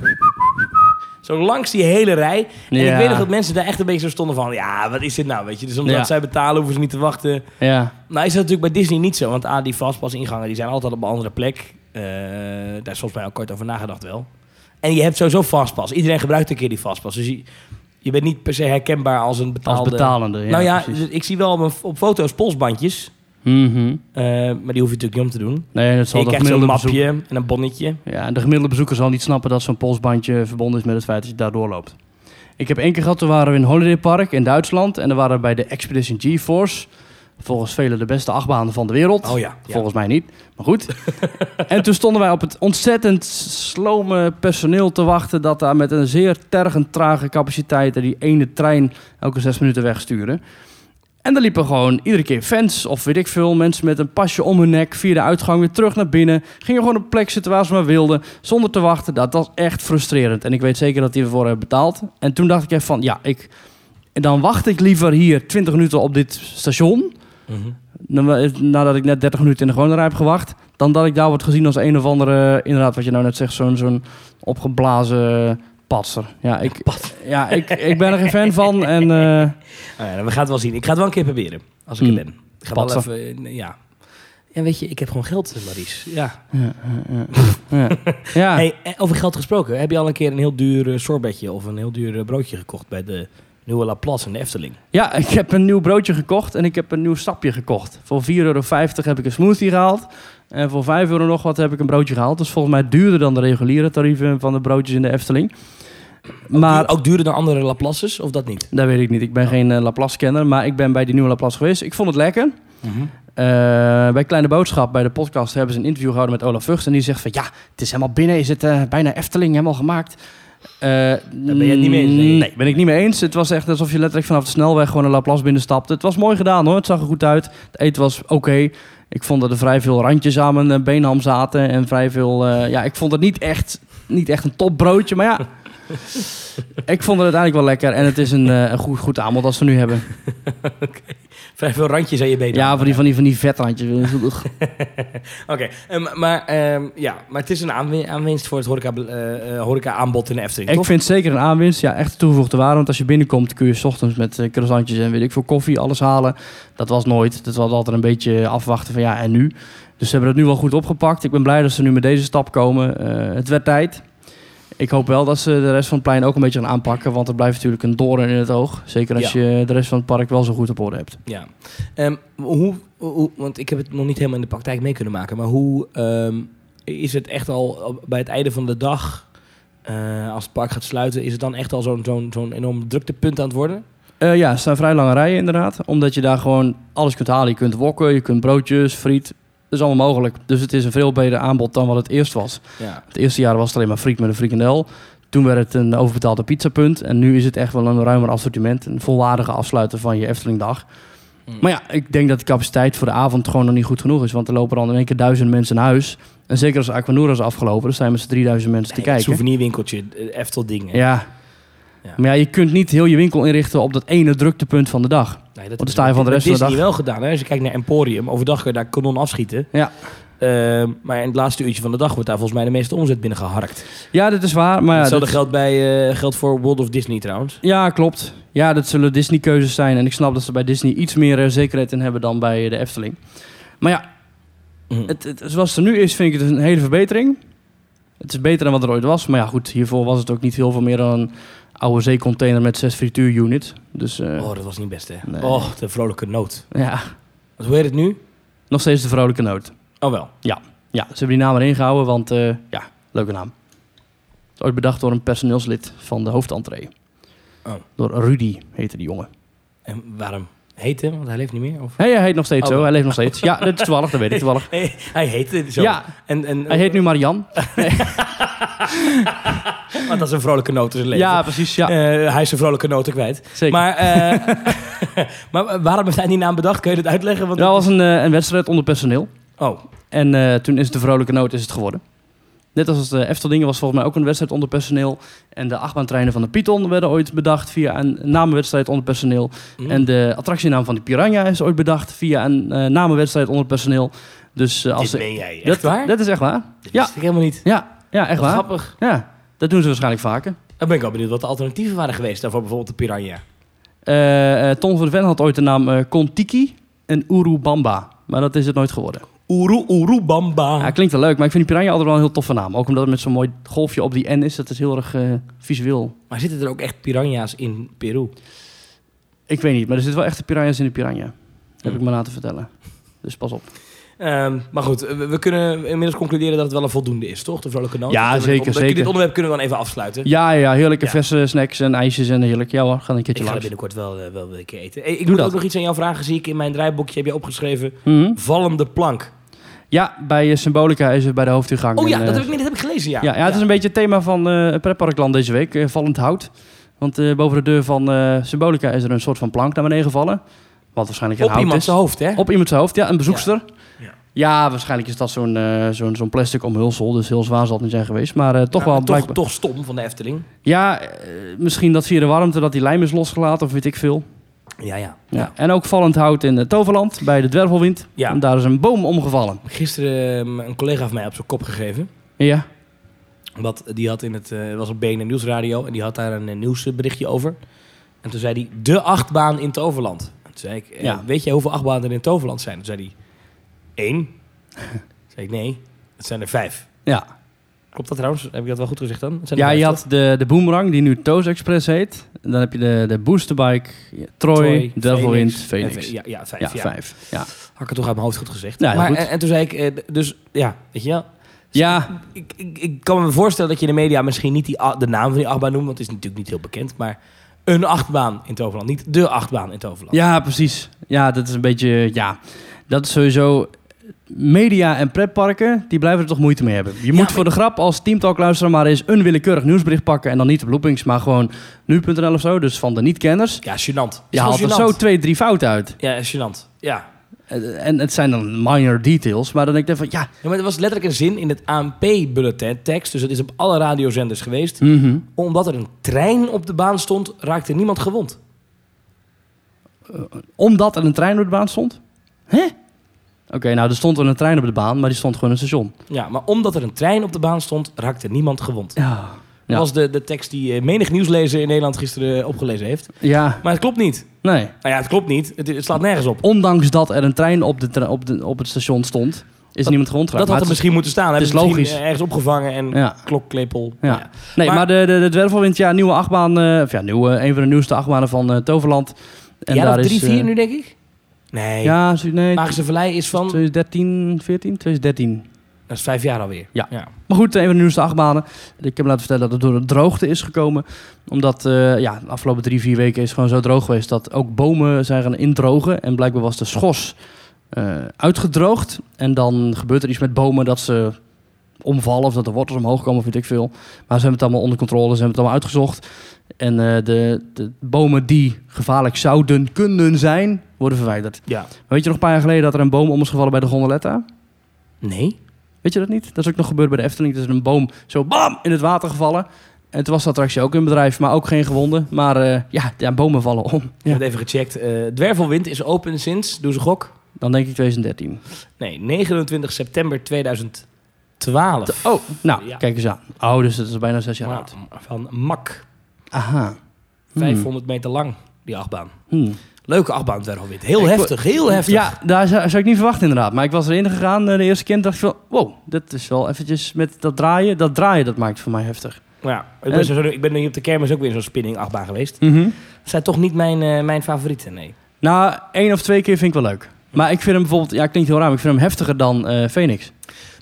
Zo langs die hele rij. En Ja. ik weet nog dat mensen daar echt een beetje zo stonden van... Ja, wat is dit nou, weet je? Dus omdat Ja. zij betalen, hoeven ze niet te wachten. Ja. Nou is dat natuurlijk bij Disney niet zo. Want A, die fastpass-ingangen, die zijn altijd op een andere plek. Eh, daar is volgens mij ook kort over nagedacht wel. En je hebt sowieso fastpass. Iedereen gebruikt een keer die fastpass. Dus je, je bent niet per se herkenbaar als een betaalde... Als betalende. Ja, nou ja, precies. ik zie wel op, op foto's polsbandjes. Mhm. eh, maar die hoef je natuurlijk niet om te doen. Nee, dat zal Je krijgt zo'n gemiddelde mapje en een bonnetje. Ja, de gemiddelde bezoeker zal niet snappen dat zo'n polsbandje verbonden is met het feit dat je daar doorloopt. Ik heb één keer gehad, toen waren we in Holiday Park in Duitsland. En dan waren we bij de Expedition GeForce. Volgens velen de beste achtbanen van de wereld. Oh ja. ja. Volgens mij niet, maar goed. en toen stonden wij op het ontzettend slome personeel te wachten... dat daar met een zeer tergend trage capaciteit... die ene trein elke zes minuten wegsturen. En er liepen gewoon iedere keer fans of weet ik veel... mensen met een pasje om hun nek via de uitgang weer terug naar binnen. Gingen gewoon op een plek zitten waar ze maar wilden... zonder te wachten. Dat was echt frustrerend. En ik weet zeker dat die ervoor hebben betaald. En toen dacht ik even van, ja, ik... En dan wacht ik liever hier 20 minuten op dit station... Na- nadat ik net 30 minuten in de gewone rij heb gewacht, dan dat ik daar word gezien als een of andere, inderdaad wat je nou net zegt, zo'n zo'n opgeblazen patser. Ja, ik, ja ik, ik ben er geen fan van en eh, Nou ja, we gaan het wel zien. Ik ga het wel een keer proberen. Als ik Hmm. er ben. Ik ga wel Patser. even... eh, ja. Ja, weet je, ik heb gewoon geld, Maries. Ja. ja, ja, ja. ja. Hey, eh, over geld gesproken. Heb je al een keer een heel duur sorbetje of een heel duur broodje gekocht bij de nieuwe Laplace in de Efteling? ja, ik heb een nieuw broodje gekocht en ik heb een nieuw stapje gekocht. Voor 4,50 euro heb ik een smoothie gehaald en voor 5 euro nog wat heb ik een broodje gehaald. Dus volgens mij duurder dan de reguliere tarieven van de broodjes in de Efteling. Maar ook duurder dan andere Laplaces of dat niet? dat weet ik niet. Ik ben geen eh, Laplace-kenner, maar ik ben bij die nieuwe Laplace geweest. Ik vond het lekker. Eh, bij Kleine Boodschap, bij de podcast, hebben ze een interview gehouden met Olaf Vught. En die zegt van, ja, het is helemaal binnen. Is het eh, bijna Efteling, helemaal gemaakt. Daar ben je het niet mee eens, nee. Nee, ben ik niet mee eens. Het was echt alsof je letterlijk vanaf de snelweg gewoon een Laplace binnenstapte. Het was mooi gedaan hoor, het zag er goed uit. Het eten was oké. Ik vond dat er vrij veel randjes aan mijn beenham zaten. En vrij veel, ja, ik vond het niet echt, niet echt een topbroodje. Maar ja, ik vond het uiteindelijk wel lekker. En het is een, eh, een goed, goed aanbod als we nu hebben. Vrij veel randjes aan je benen. Ja, van die, van die, van die vetrandjes. Oké, ehm, maar, ehm, ja, maar het is een aanwin- aanwinst voor het horeca, eh, eh, horeca-aanbod in de Efteling, Ik toch? vind het zeker een aanwinst. Ja, echt toegevoegde waarde. Want als je binnenkomt kun je 's ochtends met croissantjes en weet ik veel koffie alles halen. Dat was nooit. Dat was altijd een beetje afwachten van ja, en nu? Dus ze hebben het nu wel goed opgepakt. Ik ben blij dat ze nu met deze stap komen. Het werd tijd. Ik hoop wel dat ze de rest van het plein ook een beetje gaan aanpakken. Want er blijft natuurlijk een doorn in het oog. Zeker als Ja. je de rest van het park wel zo goed op orde hebt. Ja. Ehm, hoe, hoe, want ik heb het nog niet helemaal in de praktijk mee kunnen maken, maar hoe ehm, is het echt al bij het einde van de dag, eh, als het park gaat sluiten, is het dan echt al zo'n zo'n zo'n enorm druktepunt aan het worden? Eh, ja, er staan vrij lange rijen inderdaad. Omdat je daar gewoon alles kunt halen. Je kunt wokken, je kunt broodjes, friet. Is allemaal mogelijk. Dus het is een veel beter aanbod dan wat het eerst was. Ja. Het eerste jaar was het alleen maar friet met een frikandel. Toen werd het een overbetaalde pizzapunt. En nu is het echt wel een ruimer assortiment. Een volwaardige afsluiten van je Eftelingdag. Mm. Maar ja, ik denk dat de capaciteit voor de avond gewoon nog niet goed genoeg is. Want er lopen dan in één keer duizend mensen naar huis. En zeker als Aquanura is afgelopen, dan zijn met z'n 3000 mensen te Nee, kijken. souvenirwinkeltje, eh, Eftel dingen. Ja. Ja. Maar ja, je kunt niet heel je winkel inrichten op dat ene druktepunt van de dag. Nee, dat dan is sta je van de rest van de dag- wel gedaan. Hè? Als je kijkt naar Emporium, overdag kun je daar kanon afschieten. Ja. Ehm, maar in het laatste uurtje van de dag wordt daar volgens mij de meeste omzet binnen geharkt. Ja, dat is waar. Maar ja, Hetzelfde dat- geldt, bij, eh, geldt voor World of Disney trouwens. Ja, klopt. Ja, dat zullen Disney-keuzes zijn. En ik snap dat ze bij Disney iets meer eh, zekerheid in hebben dan bij eh, de Efteling. Maar ja, Mhm. het, het- zoals het er nu is, vind ik het een hele verbetering. Het is beter dan wat er ooit was. Maar ja, goed, hiervoor was het ook niet heel veel meer dan een oude zeecontainer met zes frituurunits. Dus eh, Oh, dat was niet best, hè? Nee. Oh, de vrolijke noot. ja, Wat, hoe heet het nu? nog steeds de vrolijke noot. Oh, wel. Ja, ze hebben die naam erin gehouden, want eh, ja, leuke naam. Het is ooit bedacht door een personeelslid van de hoofdentree. Oh. Door Rudy heette die jongen. En waarom? Heette, want hij leeft niet meer. Of? Hij heet nog steeds Oh. zo. Hij leeft nog steeds. Ja, dat is toevallig. Dat weet ik toevallig. Nee, hij heette zo. Ja, En, en, hij heet nu Marian. Want dat is een vrolijke noot in zijn leven. Ja, precies. Ja, Eh, hij is een vrolijke noten kwijt. zeker. Maar, eh, maar waarom heeft hij die naam bedacht? Kun je dat uitleggen? Want dat was een, eh, een wedstrijd onder personeel. Oh, En toen is het de vrolijke noot is het geworden. Net als de Efteldingen was volgens mij ook een wedstrijd onder personeel. En de achtbaantreinen van de Python werden ooit bedacht via een namenwedstrijd onder personeel. hm. En de attractienaam van de Piranha is ooit bedacht via een eh, namenwedstrijd onder personeel. Dus eh, als Dit meen jij echt dat, waar? dat is echt waar. Dat Ja. wist ik helemaal niet. Ja, ja echt waar. Grappig. Ja, dat doen ze waarschijnlijk vaker. Dan ben ik wel benieuwd wat de alternatieven waren geweest daarvoor bijvoorbeeld de Piranha. Eh, eh, Ton van de Ven had ooit de naam eh Kontiki en Urubamba. Maar dat is het nooit geworden. Oeroe, oeroe, bamba. Ja, klinkt wel leuk, maar ik vind die Piranha altijd wel een heel toffe naam. Ook omdat het met zo'n mooi golfje op die N is. Dat is heel erg eh, visueel. Maar zitten er ook echt piranha's in Peru? Ik weet niet, maar er zitten wel echte piranha's in de Piranha. Heb ik me laten vertellen. Dus pas op. Ehm, maar goed, we, we kunnen inmiddels concluderen dat het wel een voldoende is, toch? De vrolijke noot. Ja, zeker, zeker. Dit onderwerp kunnen we dan even afsluiten. Ja, ja, heerlijke Ja. verse snacks en ijsjes en heerlijk. Ja hoor, ga een Ik keertje ga er langs. binnenkort wel, eh, wel een keer eten. Hey, ik Doe moet dat. ook nog iets aan jou vragen, zie ik in mijn draaiboekje. Heb je opgeschreven? Mhm. Vallende plank. Ja, bij eh, Symbolica is het bij de hoofdingang. Oh ja, een, eh, dat heb ik, dat heb ik gelezen, ja. Ja, ja, het is een beetje het thema van eh Pretparkland deze week. vallend hout. Want boven de deur van Symbolica is er een soort van plank naar beneden gevallen. Wat waarschijnlijk een Op hout iemand is. zijn hoofd, hè? Op iemand zijn hoofd, ja. Een bezoekster. Ja. Ja, waarschijnlijk is dat zo'n zo'n zo'n plastic omhulsel. Dus heel zwaar zal het niet zijn geweest. Maar eh, toch Ja, wel toch, blijkbaar... toch stom van de Efteling. Ja, misschien dat via de warmte dat die lijm is losgelaten of weet ik veel. Ja, ja. Ja. En ook vallend hout in het Toverland bij de Dwervelwind. Ja. En daar is een boom omgevallen. Gisteren ehm, een collega van mij op zijn kop gegeven. Ja. Want die had in het, eh, was op BNN Nieuwsradio en die had daar een eh, nieuwsberichtje over. En toen zei hij, de achtbaan in Toverland. En toen zei ik, eh, Ja. weet je hoeveel achtbanen er in Toverland zijn? Toen zei hij, één. Toen zei ik, nee, het zijn er vijf. Ja. Klopt dat trouwens? Heb ik dat wel goed gezegd dan? Zijn Ja, je had de, de Boomerang, die nu Toes Express heet. En dan heb je de, de Boosterbike, ja, Troy, Troy, Dwervelwind, Phoenix. Ja, ja, vijf. Ja, ja. vijf. Ja, Had ik het toch uit mijn hoofd goed gezegd. Ja, maar, goed. En, en toen zei ik, eh, dus ja, weet je wel. ja Ik, ik, ik kan me voorstellen dat je in de media misschien niet die, de naam van die achtbaan noemt, want het is natuurlijk niet heel bekend. Maar een achtbaan in Toverland, niet de achtbaan in Toverland. ja, precies. Ja, dat is een beetje... Ja, dat is sowieso... Media en pretparken, die blijven er toch moeite mee hebben. Je moet maar- voor de grap als teamtalk-luisteraar maar eens een willekeurig nieuwsbericht pakken. En dan niet op loopings, maar gewoon nu.nl of zo. Dus van de niet-kenners. Ja, gênant. Je haalt er zo twee, drie fouten uit. Ja, gênant. Ja. En het zijn dan minor details. Maar dan denk ik van, ja... ja. Maar er was letterlijk een zin in het ANP-bulletin tekst, dus het is op alle radiozenders geweest. mhm. Omdat er een trein op de baan stond, raakte niemand gewond. Omdat er een trein op de baan stond? Hè? Oké, nou, er stond wel een trein op de baan, maar die stond gewoon in het station. Ja, maar omdat er een trein op de baan stond, raakte niemand gewond. Ja. Dat was de, de tekst die eh, menig nieuwslezer in Nederland gisteren eh, opgelezen heeft. Ja, Maar het klopt niet. nee. Nou ja, het klopt niet. Het, het slaat nergens op. Ondanks dat er een trein op, de op, de, op het station stond, is niemand gewond Dat geraakt. had er misschien moeten staan. het is logisch. eh, ergens opgevangen en Ja. klokklepel. Ja. Nee, maar, Maar- de, de, de Dwervelwind, ja, nieuwe achtbaan. of ja, nieuwe, een van de nieuwste achtbanen van Toverland. En ja, daar dat is... drie, vier nu, denk ik? Nee. Ja, zo- nee. Magische Vallei is van... 2013, 14? 2013. Dat is vijf jaar alweer. Ja. Maar goed, een van de nieuwste achtbanen. Ik heb me laten vertellen dat het door de droogte is gekomen. Omdat eh, ja, de afgelopen drie, vier weken is het gewoon zo droog geweest... dat ook bomen zijn gaan indrogen. En blijkbaar was de schors eh, uitgedroogd. En dan gebeurt er iets met bomen dat ze omvallen... of dat de wortels omhoog komen, weet ik veel. Maar ze hebben het allemaal onder controle, ze hebben het allemaal uitgezocht. En eh, de, de bomen die gevaarlijk zouden kunnen zijn, worden verwijderd. Ja. Weet je nog een paar jaar geleden dat er een boom om is gevallen bij de Gondoletta? Nee? Weet je dat niet? Dat is ook nog gebeurd bij de Efteling. Er is een boom zo bam in het water gevallen. En toen was de attractie ook in bedrijf, maar ook geen gewonden. Maar eh, ja, ja, bomen vallen om. Ik Ja. heb het even gecheckt. Eh, Dwervelwind is open sinds, doe ze gok. Dan denk ik 2013. Nee, 29 september 2012. Oh, nou, Ja. kijk eens aan. Oh, dus dat is bijna zes jaar Nou, oud. van MAK. Aha. Hmm. 500 meter lang, die achtbaan. Hmm. Leuke achtbaan, Dwervelwind. Heel Ik- heftig, heel heftig. Ja, daar zou, zou ik niet verwachten inderdaad. Maar ik was erin gegaan eh, de eerste keer en dacht ik van... Wow, dit is wel eventjes met dat draaien. Dat draaien, dat maakt voor mij heftig. Ja, ik, En- ben zo, ik ben nu op de kermis ook weer in zo'n spinning achtbaan geweest. Mhm. Dat zijn toch niet mijn, eh, mijn favorieten, nee. Nou, één of twee keer vind ik wel leuk. Maar ik vind hem bijvoorbeeld... Ja, klinkt heel raar, maar ik vind hem heftiger dan eh Phoenix.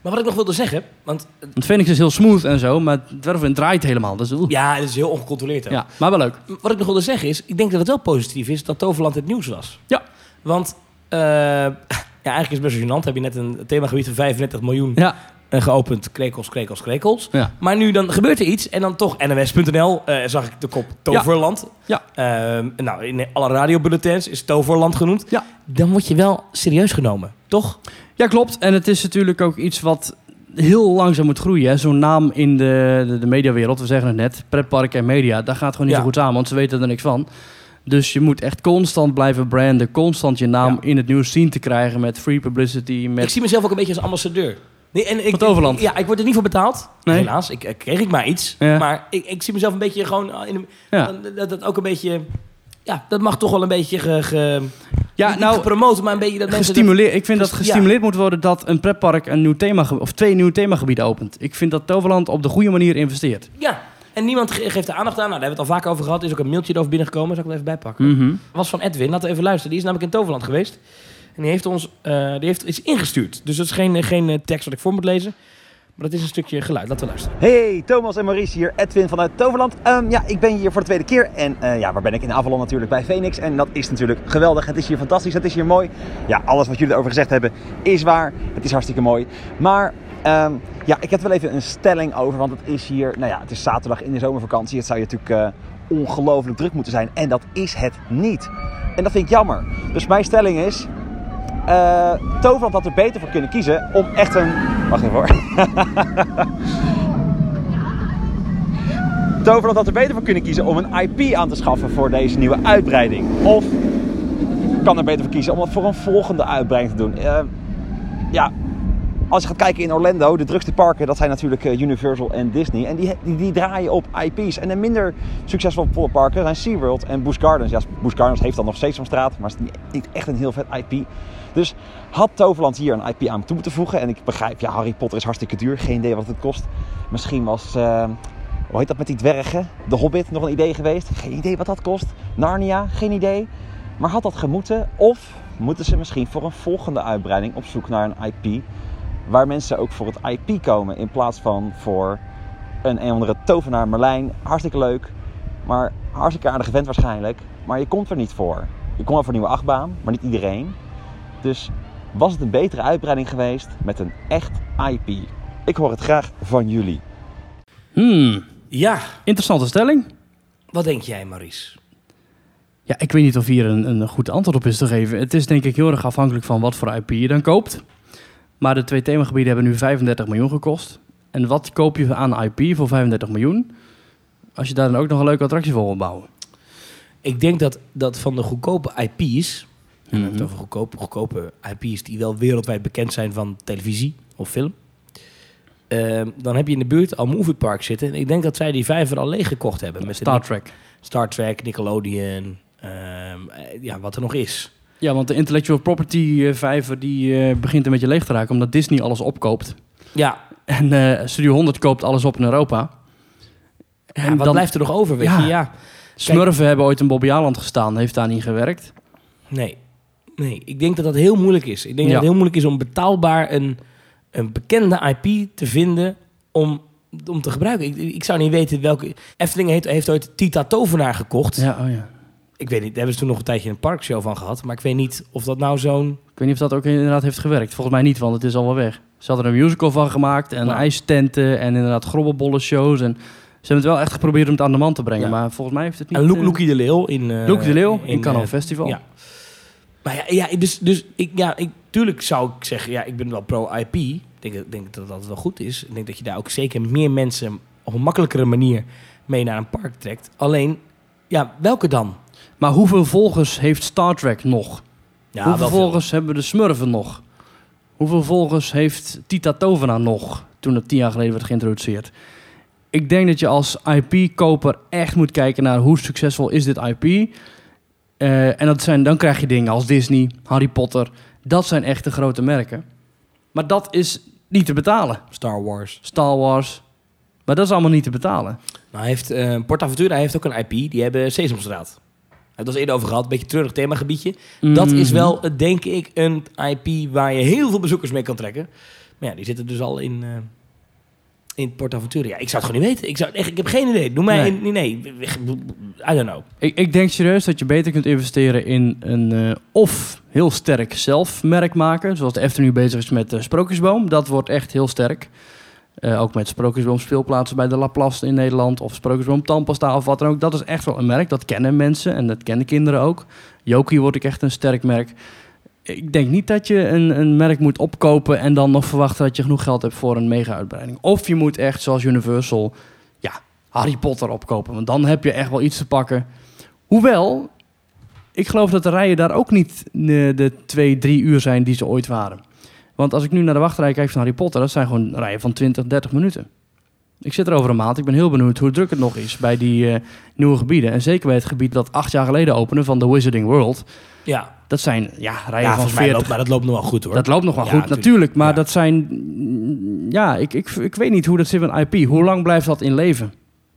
Maar wat ik nog wilde zeggen, want Want Phoenix is heel smooth en zo, maar het Werven draait helemaal. Dus, oeh. ja, het is heel ongecontroleerd. ook. ja, maar wel leuk. Wat ik nog wilde zeggen is, ik denk dat het wel positief is dat Toverland het nieuws was. Ja. Want, eh, ja, eigenlijk is het best wel gênant. Heb je net een themagebied van 35 miljoen Ja, eh, geopend. Krekels, krekels, krekels. ja. Maar nu dan gebeurt er iets en dan toch NOS.nl eh, zag ik de kop Toverland. Ja. Ehm, nou, in alle radiobulletins is Toverland genoemd. Ja. Dan word je wel serieus genomen, toch? ja, klopt. En het is natuurlijk ook iets wat heel langzaam moet groeien. Zo'n naam in de, de, de mediawereld, we zeggen het net, pretpark en media, daar gaat gewoon niet Ja. zo goed samen, want ze weten er niks van. Dus je moet echt constant blijven branden, constant je naam Ja. in het nieuws zien te krijgen met free publicity, Ik met... zie mezelf ook een beetje als ambassadeur. Nee, en ik, Van Toverland? Ja, ik word er niet voor betaald. Nee. Helaas, ik, ik kreeg ik maar iets. Ja. Maar ik, ik zie mezelf een beetje gewoon... In een, Ja, dat, dat ook een beetje... Ja, dat mag toch wel een beetje ge, ge, ja niet nou, gepromoot, maar een beetje dat mensen... gestimuleerd. Ik vind dat Ges- gestimuleerd moet worden dat een pretpark een nieuw thema of twee nieuwe themagebieden opent. Ik vind dat Toverland op de goede manier investeert. Ja, en niemand ge- geeft er aandacht aan. Nou, daar hebben we het al vaak over gehad. Er is ook een mailtje erover binnengekomen. Zal ik het even bijpakken? Mhm. was van Edwin. Laten we even luisteren. Die is namelijk in Toverland geweest. En die heeft ons eh, die heeft iets ingestuurd. Dus dat is geen, geen eh, tekst wat ik voor moet lezen. Maar dat is een stukje geluid. Laten we luisteren. Hey, Thomas en Maurice hier, Edwin vanuit Toverland. Ehm, ja, ik ben hier voor de tweede keer en eh, ja, waar ben ik? In Avalon natuurlijk, bij Phoenix. En dat is natuurlijk geweldig. Het is hier fantastisch, het is hier mooi. Ja, alles wat jullie erover gezegd hebben is waar. Het is hartstikke mooi. Maar ehm, ja, ik heb wel even een stelling over, want het is hier, nou ja, het is zaterdag in de zomervakantie. Het zou je natuurlijk eh, ongelooflijk druk moeten zijn en dat is het niet. En dat vind ik jammer. Dus mijn stelling is, eh, Toverland had er beter voor kunnen kiezen om echt een... Wacht even hoor. Toverland had er beter voor kunnen kiezen om een IP aan te schaffen voor deze nieuwe uitbreiding. Of kan er beter voor kiezen om het voor een volgende uitbreiding te doen. Eh, ja, als je gaat kijken in Orlando, de drukste parken, dat zijn natuurlijk eh, Universal en Disney. En die, die, draaien op IP's. En de minder succesvolle parken zijn SeaWorld en Busch Gardens. Ja, Busch Gardens heeft dan nog Sesamstraat, maar het is niet- echt een heel vet IP. Dus had Toverland hier een IP aan toe moeten voegen. En ik begrijp, ja, Harry Potter is hartstikke duur. Geen idee wat het kost. Misschien was, eh, hoe heet dat met die dwergen? De Hobbit nog een idee geweest? Geen idee wat dat kost. Narnia? Geen idee. Maar had dat gemoeten? Of moeten ze misschien voor een volgende uitbreiding op zoek naar een IP... waar mensen ook voor het IP komen in plaats van voor een een andere tovenaar Merlijn. Hartstikke leuk, maar hartstikke aardige vent waarschijnlijk. Maar je komt er niet voor. Je komt wel voor een nieuwe achtbaan, maar niet iedereen. Dus was het een betere uitbreiding geweest met een echt IP? Ik hoor het graag van jullie. Hmm, Ja, interessante stelling. wat denk jij, Maurice? Ja, ik weet niet of hier een, een goed antwoord op is te geven. Het is denk ik heel erg afhankelijk van wat voor IP je dan koopt. Maar de twee themagebieden hebben nu 35 miljoen gekost. En wat koop je aan IP voor 35 miljoen? Als je daar dan ook nog een leuke attractie voor wil bouwen. Ik denk dat, dat van de goedkope IP's... En we hebben Mhm. het over goedkope, goedkope IP's die wel wereldwijd bekend zijn van televisie of film. Ehm, dan heb je in de buurt al Movie Park zitten. En ik denk dat zij die vijver al leeg gekocht hebben. Met Star Trek. Star Trek, Nickelodeon, ehm, eh, ja, wat er nog is. Ja, want de intellectual property eh, vijver die eh, begint een beetje leeg te raken omdat Disney alles opkoopt. Ja, En eh, Studio 100 koopt alles op in Europa. en wat dan- blijft er nog over, weet Ja. je? Ja, Smurfen hebben ooit in Bobby Aland gestaan, heeft daar niet gewerkt. nee. Nee, ik denk dat dat heel moeilijk is. Ik denk Ja. dat het heel moeilijk is om betaalbaar een, een bekende IP te vinden om, om te gebruiken. Ik, ik zou niet weten welke... Efteling heeft, heeft ooit Tita Tovenaar gekocht. Ja, oh ja. Ik weet niet, daar hebben ze toen nog een tijdje een parkshow van gehad. Maar ik weet niet of dat nou zo'n... Ik weet niet of dat ook inderdaad heeft gewerkt. Volgens mij niet, want het is al wel weg. Ze hadden er een musical van gemaakt en Ja. ijstenten en inderdaad grobbelbollen shows. En ze hebben het wel echt geprobeerd om het aan de man te brengen. Ja. Maar volgens mij heeft het niet... En Loek, eh, Loekie de Leeuw in... eh, Loekie de Leeuw in, eh, Cano Festival. ja. Maar ja, ja dus, dus ik, ja, ik, tuurlijk zou ik zeggen, ja, ik ben wel pro-IP. Ik denk, denk dat dat wel goed is. Ik denk dat je daar ook zeker meer mensen op een makkelijkere manier mee naar een park trekt. Alleen, ja, welke dan? Maar hoeveel volgers heeft Star Trek nog? Ja, hoeveel veel. volgers hebben de Smurfen nog? Hoeveel volgers heeft Tita Tovenaar nog toen het tien jaar geleden werd geïntroduceerd? Ik denk dat je als IP-koper echt moet kijken naar hoe succesvol is dit IP. Eh, en dat zijn, dan krijg je dingen als Disney, Harry Potter. Dat zijn echt de grote merken. Maar dat is niet te betalen. Star Wars. Star Wars. Maar dat is allemaal niet te betalen. Nou, heeft, eh PortAventura heeft ook een IP. Die hebben Sesamstraat. Het was eerder over gehad, een beetje treurig themagebiedje. Dat is wel, eh, denk ik, een IP waar je heel veel bezoekers mee kan trekken. Maar ja, die zitten dus al in, eh in. Ja, ik zou het gewoon niet weten. Ik, zou, echt, ik heb geen idee. Doe mij Nee. een- nee, nee. I don't know. Ik, ik denk serieus dat je beter kunt investeren in een eh, of heel sterk zelfmerk maken. Zoals de Efteling nu bezig is met de Sprookjesboom. Dat wordt echt heel sterk. Eh, ook met Sprookjesboom speelplaatsen bij de Laplace in Nederland. Of Sprookjesboom tandpasta of wat dan ook. Dat is echt wel een merk. Dat kennen mensen en dat kennen kinderen ook. Jokie wordt ook echt een sterk merk. Ik denk niet dat je een, een merk moet opkopen en dan nog verwachten dat je genoeg geld hebt voor een mega-uitbreiding. Of je moet echt, zoals Universal, ja, Harry Potter opkopen. Want dan heb je echt wel iets te pakken. Hoewel, ik geloof dat de rijen daar ook niet de, de twee, drie uur zijn die ze ooit waren. Want als ik nu naar de wachtrij kijk van Harry Potter, dat zijn gewoon rijen van 20, 30 minuten. Ik zit er over een maand. Ik ben heel benieuwd hoe druk het nog is bij die eh, nieuwe gebieden. En zeker bij het gebied dat acht jaar geleden opende van The Wizarding World. Ja, Dat zijn ja, rijen ja van volgens mij 40. loopt, maar dat loopt nog wel goed hoor. Dat loopt nog wel Ja, goed, natuurlijk. natuurlijk. Maar Ja. dat zijn... Ja, ik, ik, ik weet niet hoe dat zit met IP. Hoe lang blijft dat in leven?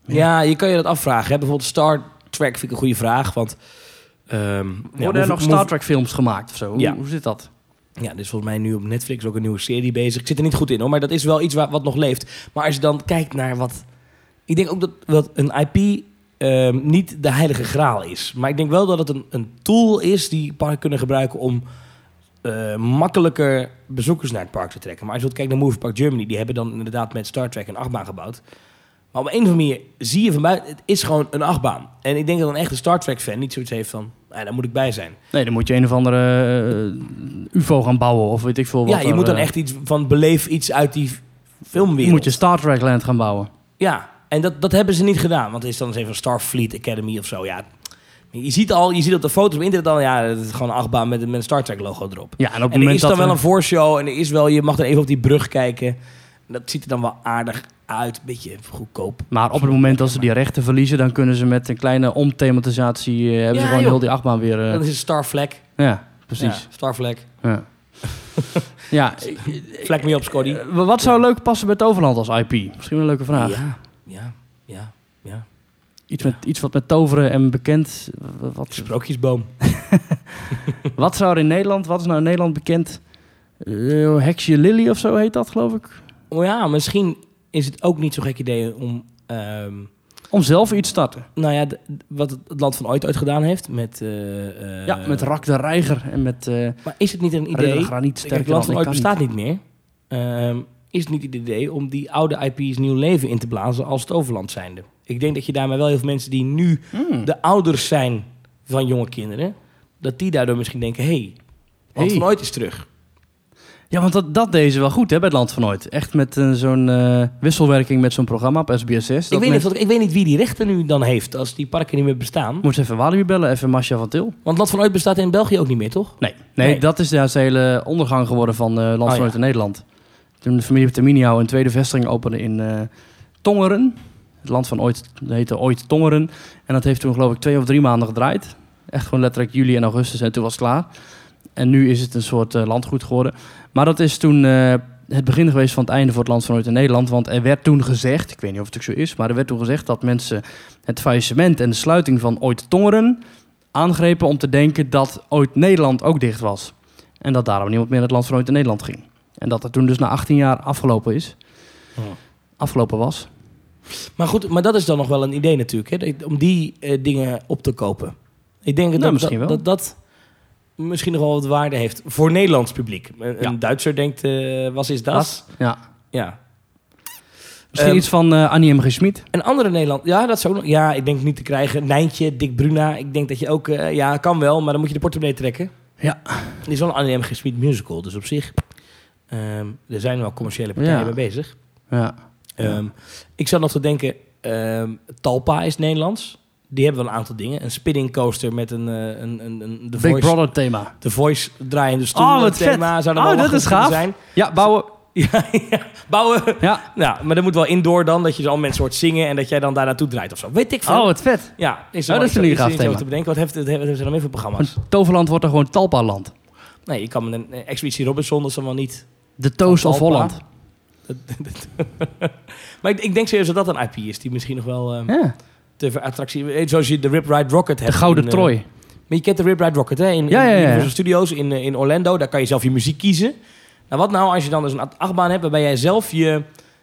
Ja, je kan je dat afvragen. Hè? Bijvoorbeeld Star Trek vind ik een goede vraag. Want, ehm, Worden er nog Star Trek films gemaakt of zo? Hoe zit dat? Ja, er is volgens mij nu op Netflix ook een nieuwe serie bezig. Ik zit er niet goed in hoor, maar dat is wel iets wat nog leeft. Maar als je dan kijkt naar wat... Ik denk ook dat, een IP ehm, niet de heilige graal is. Maar ik denk wel dat het een, een tool is die parken kunnen gebruiken om eh, makkelijker bezoekers naar het park te trekken. Maar als je kijken naar Movie Park Germany, die hebben dan inderdaad met Star Trek een achtbaan gebouwd. Maar op een of andere manier zie je van buiten, het is gewoon een achtbaan. En ik denk dat een echte Star Trek fan niet zoiets heeft van, ah, daar moet ik bij zijn. Nee, dan moet je een of andere eh, UFO gaan bouwen of weet ik veel wat. Ja, je er, moet dan eh, echt iets van beleef iets uit die filmwereld. Moet je Star Trek Land gaan bouwen. Ja, en dat, dat hebben ze niet gedaan. Want het is dan eens even Starfleet Academy of zo. Ja, je ziet al, je ziet op de foto's op internet al, ja, het is gewoon een achtbaan met, met een Star Trek logo erop. Ja, en op het En er moment is dat dan wel we- een voorshow en er is wel, je mag dan even op die brug kijken. Dat ziet er dan wel aardig uit, beetje goedkoop. Maar op het moment dat ze die rechten verliezen, dan kunnen ze met een kleine omthematisatie... eh, hebben Ja, ze gewoon joh. heel die achtbaan weer... eh, Dan is het Starflag. ja, precies. Ja. Ja. ja. Vlek me op, Scotty. eh, wat zou leuk passen bij Toverland als IP? Misschien een leuke vraag. Ja, ja, ja, ja. Iets, met, iets wat met toveren en bekend... Wat, Sprookjesboom. wat zou er in Nederland... Wat is nou in Nederland bekend? Eh Heksje Lily of zo heet dat, geloof ik. Oh ja, misschien is het ook niet zo'n gek idee om... ehm, Om zelf iets te starten. nou ja, wat het, het land van ooit ooit gedaan heeft met... eh, eh, ja, met Rak de Reiger en met... eh Maar is het niet een idee... Het land van ooit bestaat niet, meer. Ehm, is het niet het idee om die oude IP's nieuw leven in te blazen als Toverland zijnde? Ik denk dat je daarmee wel heel veel mensen die nu Hmm. de ouders zijn van jonge kinderen... dat die daardoor misschien denken... hé, hey, land Hey. van ooit is terug. Ja, want dat, dat deden ze wel goed hè, bij het Land van Ooit. Echt met eh, zo'n eh, wisselwerking met zo'n programma op SBS6. Ik weet, niet, ik weet niet wie die rechten nu dan heeft als die parken niet meer bestaan. Moet even Walibi bellen, even Masha van Til. Want land van ooit bestaat in België ook niet meer, toch? Nee, nee, Nee. dat is de hele ondergang geworden van eh Land van Oh. Ooit in Nederland. Toen de familie Terminiau een tweede vestiging opende in Tongeren. Het land van ooit heette ooit Tongeren. En dat heeft toen geloof ik twee of drie maanden gedraaid. Echt gewoon letterlijk juli en augustus en toen was het klaar. En nu is het een soort eh, landgoed geworden. Maar dat is toen eh, het begin geweest van het einde voor het land van ooit in Nederland. Want er werd toen gezegd, ik weet niet of het ook zo is, maar er werd toen gezegd dat mensen het faillissement en de sluiting van ooit Tongeren aangrepen om te denken dat ooit Nederland ook dicht was. En dat daarom niemand meer naar het land van ooit in Nederland ging. En dat het toen dus na 18 jaar afgelopen is. Afgelopen was. Maar goed, maar dat is dan nog wel een idee natuurlijk, hè? om die eh, dingen op te kopen. Ik denk dat, Nou, misschien dat, wel. dat dat misschien nog wel wat waarde heeft voor Nederlands publiek. Een, Ja. een Duitser denkt, eh was is dat? Ja. Ja. Misschien Ehm, iets van eh, Annie M. G. Schmid. Een andere Nederland, ja, dat zou Ja, ik denk niet te krijgen. Nijntje, Dick Bruna. Ik denk dat je ook, eh, ja, kan wel, maar dan moet je de portemonnee trekken. Ja. Er is wel een Annie M. G. Schmid musical, dus op zich. ehm, er zijn wel commerciële partijen Ja. mee bezig. Ja. Ehm, ik zou nog te denken, Talpa is Nederlands. Die hebben wel een aantal dingen. Een spinning coaster met een, eh, een, een, een The, Big Voice, Brother thema. The Voice draaiende stoel. Oh, wat thema vet. Zou er Oh, wel dat is gaaf. zijn. Ja, bouwen. Ja, ja, bouwen. Ja. Nou, maar dat moet wel indoor dan, dat je al mensen hoort zingen en dat jij dan daar naartoe draait of zo. Weet ik veel. Oh, wat vet. ja, is Oh, dat is een gaaf thema. te bedenken. Wat heeft, het- hebben ze dan meer voor programma's? Want Toverland wordt er gewoon Talpa-land. Nee, je kan met een eh, Expeditie Robinson, dat is dan wel niet... De Toast of. Holland. maar ik, ik denk serieus dat dat een IP is die misschien nog wel eh, Ja. Te attractie... Zoals je de Rip Ride Rocket hebt. De Gouden in, eh, Trooi. Maar je kent de Rip Ride Rocket, hè? In, Ja. Universal Studios in, eh, in Orlando. Daar kan je zelf je muziek kiezen. Nou, wat nou als je dan dus een achtbaan hebt waarbij jij zelf je...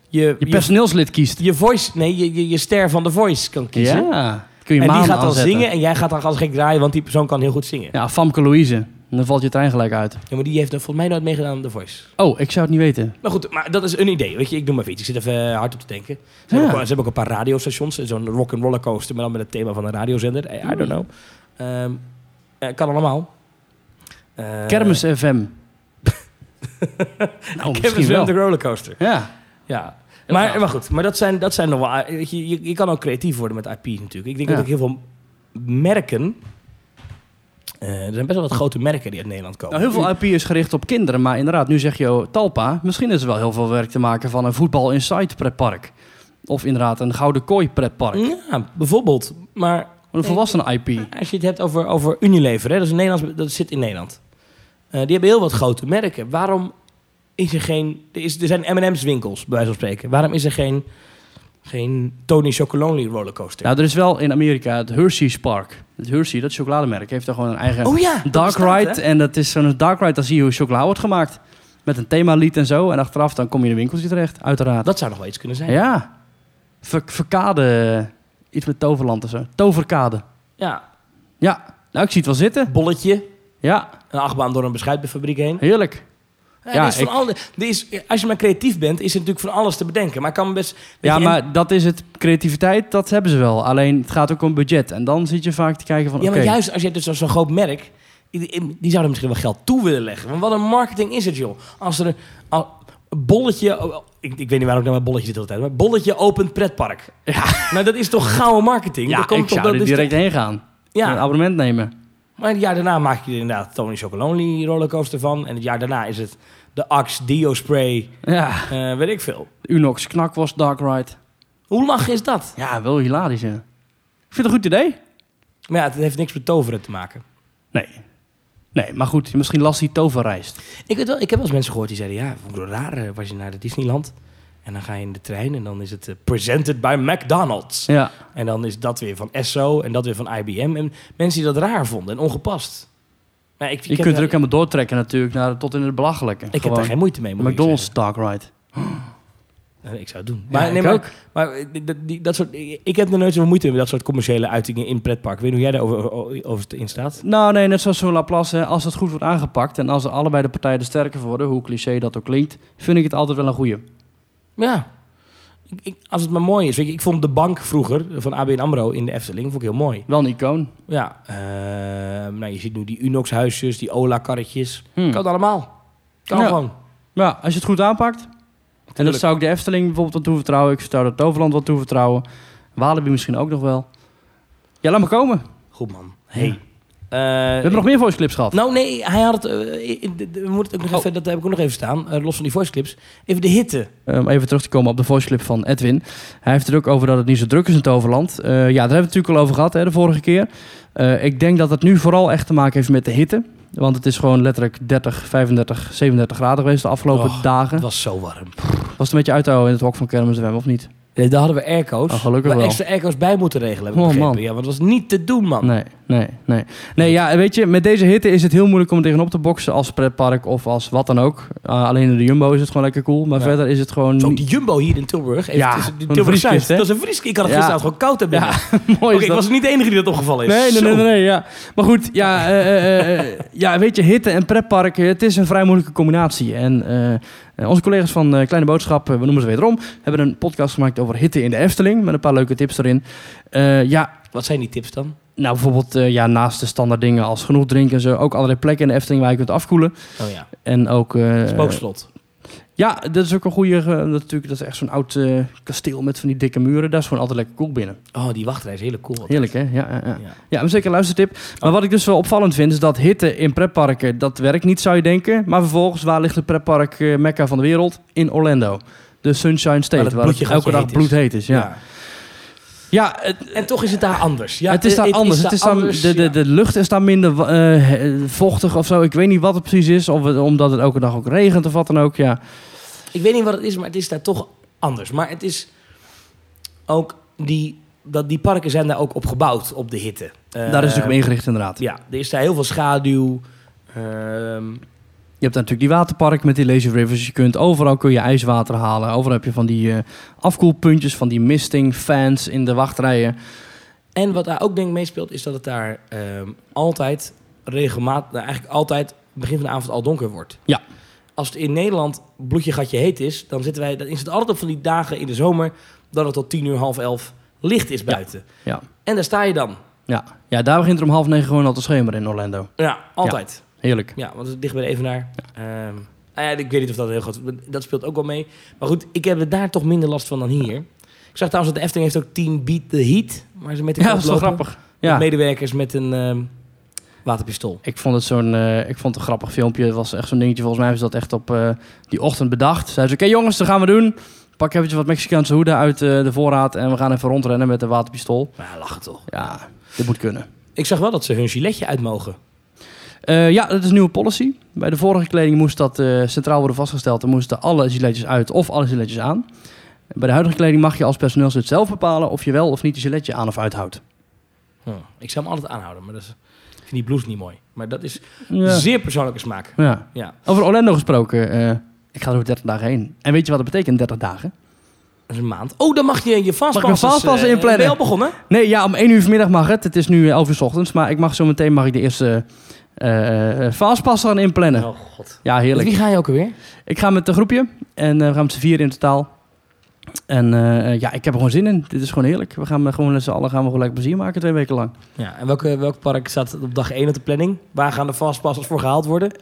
Je, Je personeelslid kiest. je voice, nee, je, je, je ster van de voice kan kiezen. Ja. Kun je en die gaat dan aanzetten. zingen en jij gaat dan als gek draaien, want die persoon kan heel goed zingen. Ja, Famke Louise. Dan valt je trein gelijk uit. maar die heeft er volgens mij nooit meegedaan aan de voice. Oh, ik zou het niet weten. Maar goed, maar dat is een idee. Weet je, ik doe maar iets. Ik zit even eh, hard op te denken. Ze, Ja. hebben, ook, ze hebben ook een paar radiostations. Zo'n rock and roller coaster, maar dan met het thema van een radiozender. I, I don't know. Ehm, eh, kan allemaal. Eh, Kermis FM. nou, misschien Kermis wel. de rollercoaster. Ja. Ja. Maar, maar goed, maar dat zijn, dat zijn nog wel... eh, weet Je, je, je kan ook creatief worden met IP natuurlijk. Ik denk Ja. dat ook heel veel merken... eh, er zijn best wel wat grote merken die uit Nederland komen. Nou, heel veel IP is gericht op kinderen, maar inderdaad, nu zeg je oh, Talpa. Misschien is er wel heel veel werk te maken van een voetbal inside pretpark. Of inderdaad een gouden kooi pretpark. Ja, bijvoorbeeld. Maar Een volwassenen IP. Als je het hebt over, over Unilever, hè, dat, is een Nederlands, dat zit in Nederland. Eh, die hebben heel wat grote merken. Waarom is er geen... Er, is, er zijn M&M's winkels, bij wijze van spreken. Waarom is er geen, geen Tony Chocolonely rollercoaster? Nou, er is wel in Amerika het Hershey's Park. Het Hershey, dat chocolademerk, heeft daar gewoon een eigen oh ja, dat dark bestaat, ride. hè? En dat is zo'n dark ride, dan zie je hoe chocola wordt gemaakt. Met een themalied en zo. En achteraf dan kom je in een winkeltje terecht, uiteraard. Dat zou nog wel iets kunnen zijn. Ja. Ver, verkade, iets met toverland en zo. Toverkade. Ja, Ja, nou, ik zie het wel zitten. bolletje. Ja, Een achtbaan door een beschuitfabriek heen. heerlijk. Ja, Ja, is van ik- alle, is, als je maar creatief bent, is er natuurlijk van alles te bedenken. Maar kan best... Ja, maar dat is het. Creativiteit, dat hebben ze wel. Alleen, het gaat ook om budget. En dan zit je vaak te kijken van, Ja, maar juist als je dus zo'n groot merk, die, die zouden misschien wel geld toe willen leggen. Want wat een marketing is het, joh. Als er een, al- een bolletje, ik, ik weet niet waarom ik met bolletje zit de hele tijd, maar bolletje opent pretpark. Ja, Nou, dat is toch gouden marketing? ja Dat komt ik toch- zou dat er is direct heen gaan. Een Ja, abonnement nemen. Maar het jaar daarna maak je er inderdaad Tony Chocolonely rollercoaster van. En het jaar daarna is het de Axe Dio Spray, Ja, eh, weet ik veel. Unox Knakworst Dark Ride. Hoe lach is dat? Ja, wel hilarisch, ja. Ik vind het een goed idee. Maar ja, het heeft niks met toveren te maken. Nee. Nee, maar goed, misschien last die toverreist. Ik, weet wel, ik heb wel eens mensen gehoord die zeiden... ja, wel raar, eh, was je naar de Disneyland... en dan ga je in de trein en dan is het eh, presented by McDonald's. Ja. En dan is dat weer van Esso en dat weer van IBM. En mensen die dat raar vonden en ongepast. Maar ik, ik Je kunt er ook helemaal doortrekken natuurlijk, naar, tot in het belachelijke. Ik heb daar geen moeite mee, McDonald's. Dark Ride. Nee, ik zou het doen. Ja, Maar, nee, maar, ook. maar eh, dat, die, dat soort, ik heb er nooit zoveel moeite mee met dat soort commerciële uitingen in pretpark. Weet hoe jij daarover over, over in staat. Nou, nee, net zoals zo'n Laplace, als het goed wordt aangepakt en als allebei de partijen er sterker voor worden, hoe cliché dat ook klinkt, vind ik het altijd wel een goeie. Ja. Ik, ik- als het maar mooi is. Weet je, ik vond de bank vroeger van ABN AMRO in de Efteling vond ik heel mooi. Wel een icoon. Ja. ehm, nou, je ziet nu die Unox-huisjes, die Ola-karretjes. Hm. Kan het allemaal. Kan Ja. gewoon. Ja, als je het goed aanpakt. En dat zou ik de Efteling bijvoorbeeld wat toevertrouwen. Ik zou het Toverland wat toevertrouwen. Walibi misschien ook nog wel. Ja, laat maar komen. Goed man. Hey. Ja. Eh, We hebben nog meer voice clips gehad. Nou nee, hij had het. eh, we moeten het ook nog Oh. even, dat heb ik ook nog even staan. eh, los van die voice clips. Even de hitte. Om even terug te komen op de voice clip van Edwin. Hij heeft het ook over dat het niet zo druk is in Toverland. Eh, ja, daar hebben we het natuurlijk al over gehad hè, de vorige keer. Eh, ik denk dat het nu vooral echt te maken heeft met de hitte. Want het is gewoon letterlijk 30, 35, 37 graden geweest de afgelopen Och, dagen. Het was zo warm. Was het een beetje uit te houden in het hok van Kermis FM of niet? Eh, Daar hadden we airco's. Oh, gelukkig waar wel. extra airco's bij moeten regelen. Oh, man. Ja, want het was niet te doen, man. Nee, nee, nee. Nee, ja, weet je, met deze hitte is het heel moeilijk om tegenop te boksen als pretpark of als wat dan ook. Uh, alleen in de Jumbo is het gewoon lekker cool. Maar Ja. verder is het gewoon Zo, die Jumbo hier in Tilburg. Even Ja, tussen- die Tilburg Zuid. Dat is een vrieskist. Ik had het Ja. gisteravond gewoon koud hebben. Ja, mooi Oké, is ik dat. was niet de enige die dat opgevallen is. Nee, nee, nee, nee, nee, ja. Maar goed, ja, eh, eh, eh, ja, weet je, hitte en pretpark, eh, het is een vrij moeilijke combinatie. En eh, eh, onze collega's van eh, Kleine Boodschap, eh, we noemen ze wederom, hebben een podcast gemaakt over hitte in de Efteling, met een paar leuke tips erin. Eh, ja, Wat zijn die tips dan? nou bijvoorbeeld eh, ja, naast de standaard dingen als genoeg drinken en zo, ook allerlei plekken in de Efteling waar je kunt afkoelen. Oh ja, En ook... eh, spookslot. Ja, dat is ook een goede. eh, natuurlijk, dat is echt zo'n oud eh, kasteel met van die dikke muren. Dat is gewoon altijd lekker cool binnen. Oh, die wachtrij is heel cool. Heerlijk, hè? Ja, ja, ja. Ja. maar zeker een luistertip. Maar wat ik dus wel opvallend vind, is dat hitte in pretparken, dat werkt niet, zou je denken. Maar vervolgens, waar ligt het pretpark eh, Mekka van de wereld? In Orlando. De Sunshine State, Waar het waar het bloedje elke dag gaatje heet is. bloedheet is. Ja, ja. het, En toch is het daar anders. Ja, het is daar anders. Het is daar, anders, de, de, de lucht is daar minder eh, vochtig of zo. Ik weet niet wat het precies is. Of het, omdat het elke dag ook regent of wat dan ook. Ja. Ik weet niet wat het is, maar het is daar toch anders. Maar het is ook die, dat die parken zijn daar ook op gebouwd, op de hitte. daar is het natuurlijk op ingericht inderdaad. Ja, er is daar heel veel schaduw. Ehm, hebt natuurlijk die waterpark met die lazy rivers. Je kunt overal kun je ijswater halen. Overal heb je van die eh, afkoelpuntjes, van die misting fans in de wachtrijen. En wat daar ook denk ik meespeelt, is dat het daar ehm, altijd regelmatig, nou, eigenlijk altijd begin van de avond al donker wordt. Ja. Als het in Nederland bloedje gatje heet is, dan zitten wij, dan is het altijd op van die dagen in de zomer dat het tot tien uur, half elf licht is buiten. Ja. En daar sta je dan. Ja. ja, daar begint er om half negen gewoon al te schemeren in Orlando. Ja, altijd. Heerlijk. Ja, want het is dicht bij de Evenaar. Ehm, nou ja, ik weet niet of dat heel groot... Dat speelt ook wel mee. Maar goed, ik heb er daar toch minder last van dan hier. Ik zag trouwens dat de Efteling heeft ook Team Beat the Heat. Waar ze met de Ja, dat is wel grappig. Ja. Medewerkers met een ehm, waterpistool. Ik vond het zo'n eh, ik vond het een grappig filmpje. Het was echt zo'n dingetje. Volgens mij hebben ze dat echt op eh, die ochtend bedacht. Zeiden ze: Oké, jongens, dat gaan we doen. Pak eventjes wat Mexicaanse hoeden uit eh, de voorraad. En we gaan even rondrennen met een waterpistool. Maar ja, lachen toch. Ja, dit moet kunnen. Ik zag wel dat ze hun giletje uit mogen. Eh, ja, dat is een nieuwe policy. Bij de vorige kleding moest dat eh, centraal worden vastgesteld. Er moesten alle giletjes uit of alle giletjes aan. Bij de huidige kleding mag je als personeelslid zelf bepalen of je wel of niet een giletje aan of uithoudt. Hm. Ik zou hem altijd aanhouden, maar dat is, ik vind die blouse niet mooi. Maar dat is Ja. zeer persoonlijke smaak. ja. Ja, Over Orlando gesproken. eh, ik ga er over 30 dagen heen. En weet je wat dat betekent, 30 dagen? dat is een maand. Oh, dan mag je je mijn fastpassen inplannen? Ben je al begonnen? Nee, ja, om 1 uur vanmiddag mag het. Het is nu 11 uur 's ochtends. Maar ik mag zo meteen mag ik de eerste eh eh, fastpass aan inplannen. Oh god. Ja, Met heerlijk. wie ga je ook alweer? Ik ga met een groepje. En eh, we gaan met z'n vier in totaal. En eh, ja, ik heb er gewoon zin in. Dit is gewoon heerlijk. We gaan gewoon met z'n allen gaan we gewoon lekker plezier maken twee weken lang. Ja, en welke, welk park staat op dag 1 op de planning? Waar gaan de fastpassers voor gehaald worden?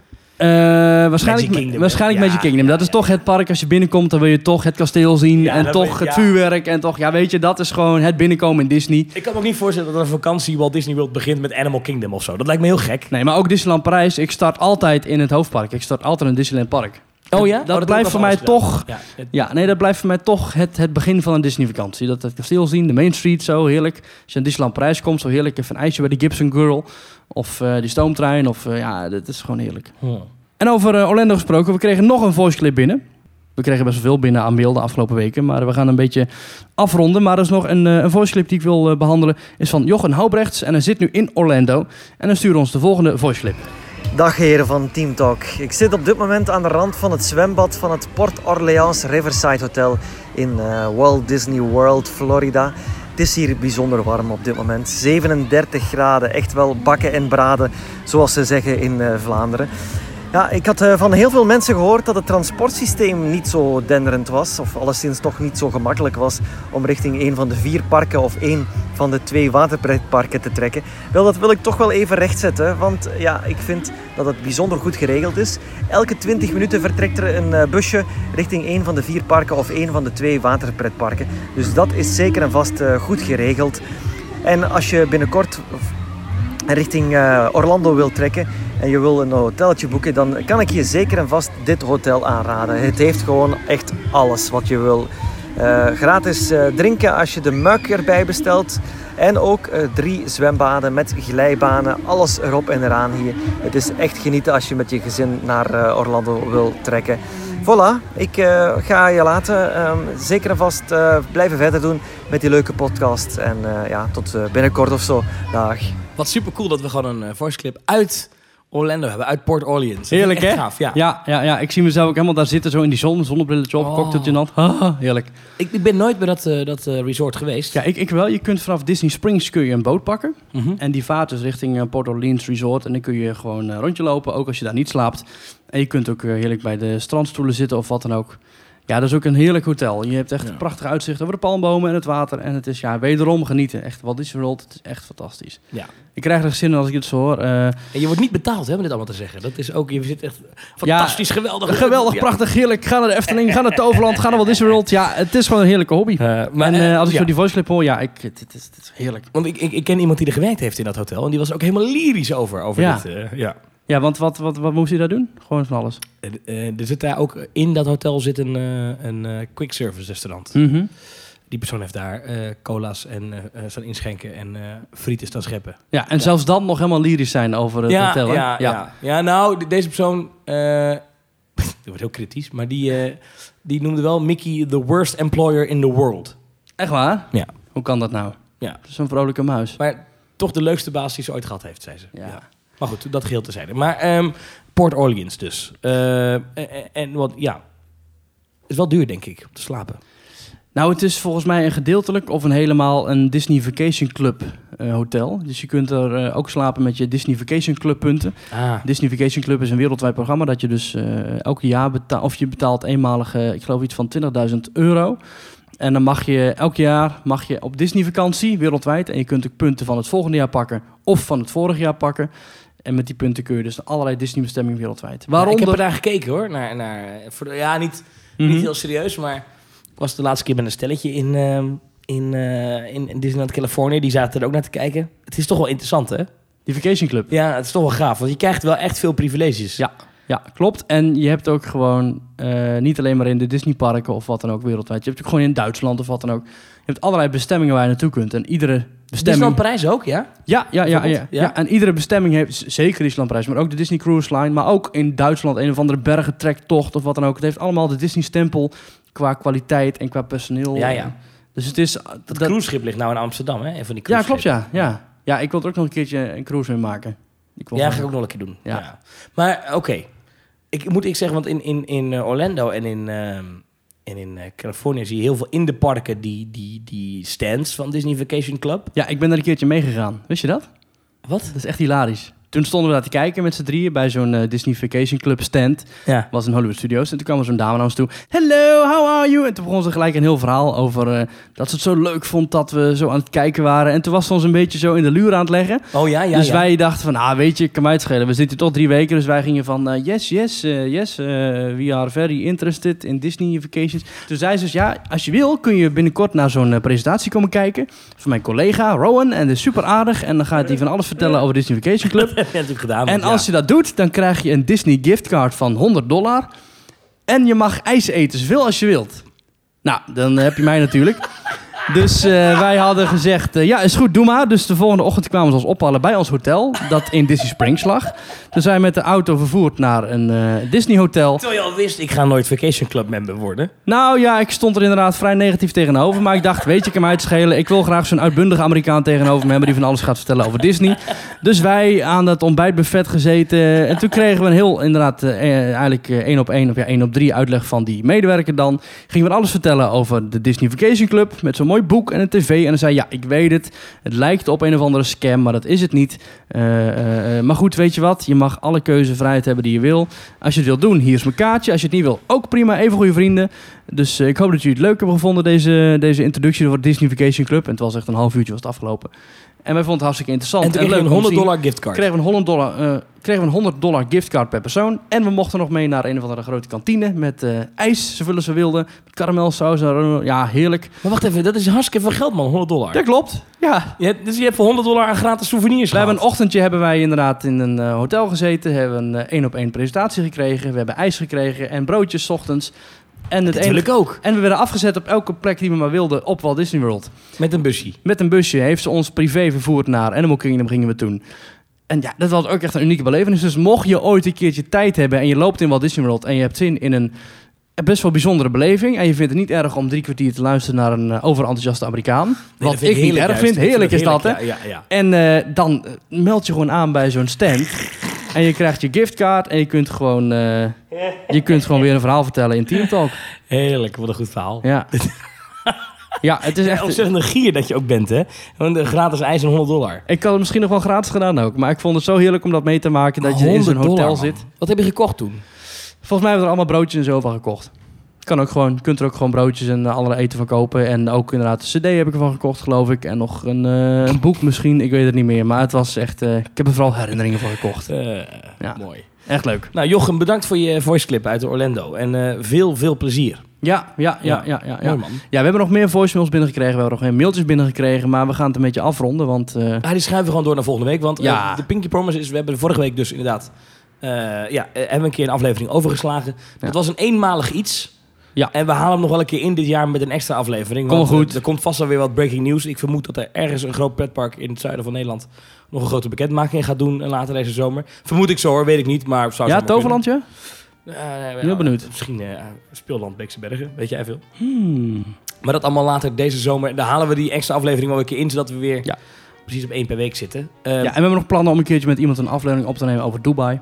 Eh, waarschijnlijk Magic Kingdom, waarschijnlijk hè? Magic Ja, Kingdom. ja, Dat is ja. toch het park. Als je binnenkomt, dan wil je toch het kasteel zien. Ja, en toch het ja. vuurwerk. En toch, ja, weet je, dat is gewoon het binnenkomen in Disney. Ik kan me ook niet voorstellen dat een vakantie Walt Disney World begint met Animal Kingdom of zo. Dat lijkt me heel gek. Nee, maar ook Disneyland Parijs. Ik start altijd in het hoofdpark. Ik start altijd in Disneyland Park. Oh ja? Dat Oh, blijft voor mij toch- Ja, het- Ja, nee, dat blijft voor mij toch het, het begin van een Disney-vakantie. Dat het kasteel zien, de Main Street, zo heerlijk. Als je in Disneyland Parijs komt, zo heerlijk. Even een ijsje bij de Gibson Girl. Of eh, die stoomtrein. Of eh, ja, dat is gewoon heerlijk. En over eh, Orlando gesproken, we kregen nog een voice clip binnen. We kregen best wel veel binnen aan beelden de afgelopen weken. Maar we gaan een beetje afronden. Maar er is nog een, een voice clip die ik wil eh, behandelen. Is van Jochen Houbrechts. En hij zit nu in Orlando. En hij stuurt ons de volgende voice clip. Dag heren van Team Talk. Ik zit op dit moment aan de rand van het zwembad van het Port Orleans Riverside Hotel in eh, Walt Disney World, Florida. Het is hier bijzonder warm op dit moment. 37 graden, echt wel bakken en braden, zoals ze zeggen in eh, Vlaanderen. Ja, ik had eh, van heel veel mensen gehoord dat het transportsysteem niet zo denderend was, of alleszins toch niet zo gemakkelijk was om richting een van de vier parken of één van de twee waterpretparken te trekken. Wel, dat wil ik toch wel even rechtzetten, want eh, ja, ik vind dat het bijzonder goed geregeld is. Elke 20 minuten vertrekt er een eh, busje richting een van de vier parken of één van de twee waterpretparken. Dus dat is zeker en vast goed geregeld. En als je binnenkort richting Orlando wil trekken en je wil een hotelletje boeken, dan kan ik je zeker en vast dit hotel aanraden. Het heeft gewoon echt alles wat je wil. Eh, gratis eh, drinken als je de muik erbij bestelt. En ook eh, drie zwembaden met glijbanen. Alles erop en eraan hier. Het is echt genieten als je met je gezin naar Orlando wil trekken. Voilà, ik ga je laten. Ehm, zeker en vast blijven verder doen met die leuke podcast. En ja, tot binnenkort of zo. Dag. Wat super cool dat we gewoon een voice clip uit Orlando hebben, uit Port Orleans. Dat Heerlijk, hè? Gaaf, ja. Ja, ja, ja, ik zie mezelf ook helemaal daar zitten, zo in die zon. Zonnebrilletje op, Oh. cocktailtje in de hand. Haha, heerlijk. Ik, ik ben nooit bij dat, eh, dat eh, resort geweest. Ja, ik, ik wel. Je kunt vanaf Disney Springs kun je een boot pakken. Mhm. En die vaart dus richting eh, Port Orleans Resort. En dan kun je gewoon een rondje lopen, ook als je daar niet slaapt. En je kunt ook heerlijk bij de strandstoelen zitten of wat dan ook. Ja, dat is ook een heerlijk hotel. Je hebt echt Ja. een prachtig uitzicht over de palmbomen en het water. En het is ja, wederom genieten. Echt, wat is World? Het is echt fantastisch. Ja. Ik krijg er zin in als ik het zo hoor. Eh, En je wordt niet betaald hè, om dit allemaal te zeggen. Dat is ook, je zit echt fantastisch, geweldig. geweldig, Ja. prachtig, heerlijk. Ga naar de Efteling, ga naar Toverland, ga naar Walt Disney World. Ja, het is gewoon een heerlijke hobby. Eh, maar en eh, als ik zo die voice clip hoor, ja, ik, het, is, het is heerlijk. Want ik, ik, ik ken iemand die er gewerkt heeft in dat hotel. En die was ook helemaal lyrisch over, over Ja. dit. ja. Ja, want wat, wat, wat moest hij daar doen? Gewoon van alles. En, eh, er zit daar ook in dat hotel zit een, eh, een eh, quick service restaurant. Mhm. Die persoon heeft daar eh, cola's en eh eh, staan inschenken en eh frieten staan scheppen. Ja, en zelfs dan nog helemaal lyrisch zijn over het hotel. hè? ja, ja. ja, nou, de- deze persoon, eh dat wordt heel kritisch, maar die, eh, die noemde wel Mickey the worst employer in the world. Echt waar? Ja. Hoe kan dat nou? Ja. Zo'n vrolijke muis. Maar toch de leukste baas die ze ooit gehad heeft, zei ze. Ja. Maar goed, dat geheel terzijde. Maar ehm, Port Orleans dus. Eh, en, en wat, ja, is wel duur denk ik, om te slapen. Nou, het is volgens mij een gedeeltelijk of een helemaal een Disney Vacation Club eh, hotel. Dus je kunt er eh, ook slapen met je Disney Vacation Club punten. Ah, Disney Vacation Club is een wereldwijd programma dat je dus eh elke jaar betaalt, of je betaalt eenmalig, ik geloof iets van 20.000 euro. En dan mag je elk jaar mag je op Disney vakantie wereldwijd. En je kunt ook punten van het volgende jaar pakken of van het vorige jaar pakken. En met die punten kun je dus allerlei Disney bestemmingen wereldwijd. ik heb er naar gekeken hoor. Naar, naar, voor de- ja, niet, Mhm. niet heel serieus, maar ik was de laatste keer met een stelletje in, ehm, in, eh, in, in Disneyland Californië. Die zaten er ook naar te kijken. Het is toch wel interessant hè? Die Vacation Club. Ja, het is toch wel gaaf, want je krijgt wel echt veel privileges. Ja. Ja, klopt. En je hebt ook gewoon eh, niet alleen maar in de Disneyparken of wat dan ook wereldwijd. Je hebt ook gewoon in Duitsland of wat dan ook. Je hebt allerlei bestemmingen waar je naartoe kunt. En iedere bestemming... Disneyland Parijs ook, ja? Ja, ja, ja, ja, ja. En iedere bestemming heeft, zeker Disneyland Parijs, maar ook de Disney Cruise Line. Maar ook in Duitsland een of andere bergentrektocht of wat dan ook. Het heeft allemaal de Disney stempel qua kwaliteit en qua personeel. Ja, ja. Dus het is... Dat, dat- cruiseschip ligt nou in Amsterdam, hè? Een van die ja, klopt ja. ja. Ja, ik wil er ook nog een keertje een cruise mee maken. Ik wil Ja, ga ik ook nog een keer doen. Ja. Ja. Maar oké, ik moet ik zeggen, want in, in, in eh, Orlando en in, ehm, en in eh, Californië zie je heel veel in de parken die, die, die stands van Disney Vacation Club. Ja, ik ben daar een keertje meegegaan. Wist je dat? Wat? Dat is echt hilarisch. Toen stonden we daar te kijken met z'n drieën bij zo'n eh, Disney Vacation Club stand. Ja. was in Hollywood Studios. En toen kwam er zo'n dame naar ons toe. Hello, how are you? En toen begon ze gelijk een heel verhaal over eh, dat ze het zo leuk vond dat we zo aan het kijken waren. En toen was ze ons een beetje zo in de luur aan het leggen. Oh ja, ja, dus ja. wij dachten van, ah weet je, kan mij het schelen. We zitten tot drie weken. Dus wij gingen van, eh, yes, yes, yes. we are very interested in Disney Vacations. Toen zei ze dus, ja, als je wil kun je binnenkort naar zo'n presentatie komen kijken. Van mijn collega Rowan. En dat is super aardig. En dan gaat hij van alles vertellen over Disney Vacation Club. Dat heb je natuurlijk gedaan. En als ja. je dat doet, dan krijg je een Disney giftcard van 100 dollar. En je mag ijs eten zoveel als je wilt. Nou, dan heb je mij natuurlijk. Dus eh, wij hadden gezegd, eh, ja, is goed, doe maar. Dus de volgende ochtend kwamen ze ons ophalen bij ons hotel, dat in Disney Springs lag. Toen zijn we met de auto vervoerd naar een eh, Disney hotel. Terwijl je al wist, ik ga nooit Vacation Club member worden. Nou ja, ik stond er inderdaad vrij negatief tegenover. Maar ik dacht, weet je, ik kan mij het schelen. Ik wil graag zo'n uitbundige Amerikaan tegenover me hebben... die van alles gaat vertellen over Disney. Dus wij aan dat ontbijtbuffet gezeten. En toen kregen we een heel, inderdaad, eigenlijk één op één... of ja, één op drie uitleg van die medewerker dan. Gingen we alles vertellen over de Disney Vacation Club... met zo'n mooi boek en een tv. En dan zei ja, ik weet het. Het lijkt op een of andere scam, maar dat is het niet. Eh, eh, eh, maar goed, weet je wat? Je mag alle keuzevrijheid hebben die je wil. Als je het wil doen, hier is mijn kaartje. Als je het niet wil, ook prima. Even goede vrienden. Dus ik hoop dat jullie het leuk hebben gevonden, deze, deze introductie voor Disney Vacation Club. En het was echt een half uurtje was het afgelopen. En wij vonden het hartstikke interessant. En toen je leuk een om te 100 zien. dollar giftcard. Kregen we, een 100 dollar, eh, kregen we een 100 dollar giftcard per persoon. En we mochten nog mee naar een of andere grote kantine met eh, ijs, zoveel als we wilden. Met karamelsaus. Ja, heerlijk. Maar wacht even, dat is hartstikke veel geld man, 100 dollar. Dat klopt. Ja, Je hebt- dus je hebt voor 100 dollar aan gratis souvenirs We hebben een ochtendje hebben wij inderdaad in een eh, hotel gezeten. Hebben een één op één presentatie gekregen. We hebben ijs gekregen en broodjes 's ochtends. En, het ik ook. en we werden afgezet op elke plek die we maar wilden op Walt Disney World. Met een busje. Met een busje heeft ze ons privé vervoerd naar Animal Kingdom gingen we toen. En ja, dat was ook echt een unieke belevenis. Dus mocht je ooit een keertje tijd hebben en je loopt in Walt Disney World en je hebt zin in een best wel bijzondere beleving en je vindt het niet erg om drie kwartier te luisteren naar een eh, overenthousiaste Amerikaan, Nee, wat ik niet heerlijk erg juist. vind, heerlijk is dat hè. Ja, ja, ja. En eh, dan eh, meld je gewoon aan bij zo'n stand. En je krijgt je giftcard en je kunt gewoon, eh, je kunt gewoon weer een verhaal vertellen in Team Talk. Heerlijk, wat een goed verhaal. Ja. Ja, het is echt... Ontzettend gier dat je ook bent, hè? Want de gratis ijs en 100 dollar. Ik had het misschien nog wel gratis gedaan ook. Maar ik vond het zo heerlijk om dat mee te maken dat je in zo'n 100 hotel dollar, zit. Wat heb je gekocht toen? Volgens mij hebben we er allemaal broodjes en zo van gekocht. Kan ook gewoon, je kunt er ook gewoon broodjes en eh, allerlei eten van kopen. En ook inderdaad een cd heb ik ervan gekocht, geloof ik. En nog een, eh, een boek misschien, ik weet het niet meer. Maar het was echt, eh, ik heb er vooral herinneringen van gekocht. Ja. Mooi. Echt leuk. Nou, Jochem, bedankt voor je voice clip uit Orlando. En veel, veel plezier. Ja, ja, ja, ja, ja. ja. Mooi, man. Ja, we hebben nog meer voicemails binnengekregen. We hebben nog geen mailtjes binnengekregen. Maar we gaan het een beetje afronden. Want Ah, die schuiven we gewoon door naar volgende week. Want Ja. de Pinky Promise is... We hebben vorige week dus inderdaad... ja, hebben we een keer een aflevering overgeslagen. Het was een eenmalig iets. Ja. En we halen hem nog wel een keer in dit jaar met een extra aflevering. Kom want, goed. eh, Er komt vast wel weer wat breaking news. Ik vermoed dat er ergens een groot pretpark in het zuiden van Nederland... nog een grote bekendmaking gaat doen eh, later deze zomer. Vermoed ik zo hoor, weet ik niet. Maar zou ja, Toverlandje? Eh, Heel ja, benieuwd. Misschien eh Speelland Beekse Bergen, weet jij veel. Hmm. Maar dat allemaal later deze zomer. Daar halen we die extra aflevering wel een keer in, zodat we weer Ja. precies op één per week zitten. Ehm, Ja, en we hebben nog plannen om een keertje met iemand een aflevering op te nemen over Dubai.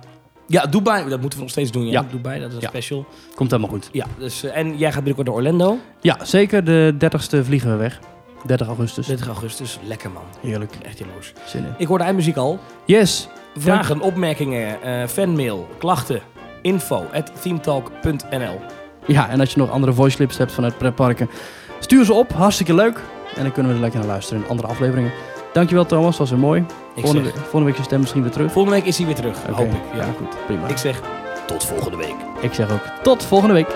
Ja, Dubai, dat moeten we nog steeds doen. Ja, Ja. Dubai, dat is een Ja. special. Komt helemaal goed. Ja, dus, eh, en jij gaat binnenkort naar Orlando. Ja, zeker. De 30ste vliegen we weg. 30 augustus. 30 augustus. Lekker man. Heerlijk. Echt jaloers. Zin in. Ik hoorde eindmuziek al. Yes. Vragen, opmerkingen, eh, fanmail, klachten, info at themetalk.nl. Ja, en als je nog andere voice clips hebt vanuit pretparken, stuur ze op. Hartstikke leuk. En dan kunnen we er lekker naar luisteren in andere afleveringen. Dankjewel Thomas, dat was weer mooi. Ik Volgende, zeg, week- volgende week is je stem misschien weer terug. volgende week is hij weer terug, Oké. hoop ik. Ja. goed. Prima. Ik zeg, tot volgende week. ik zeg ook tot volgende week.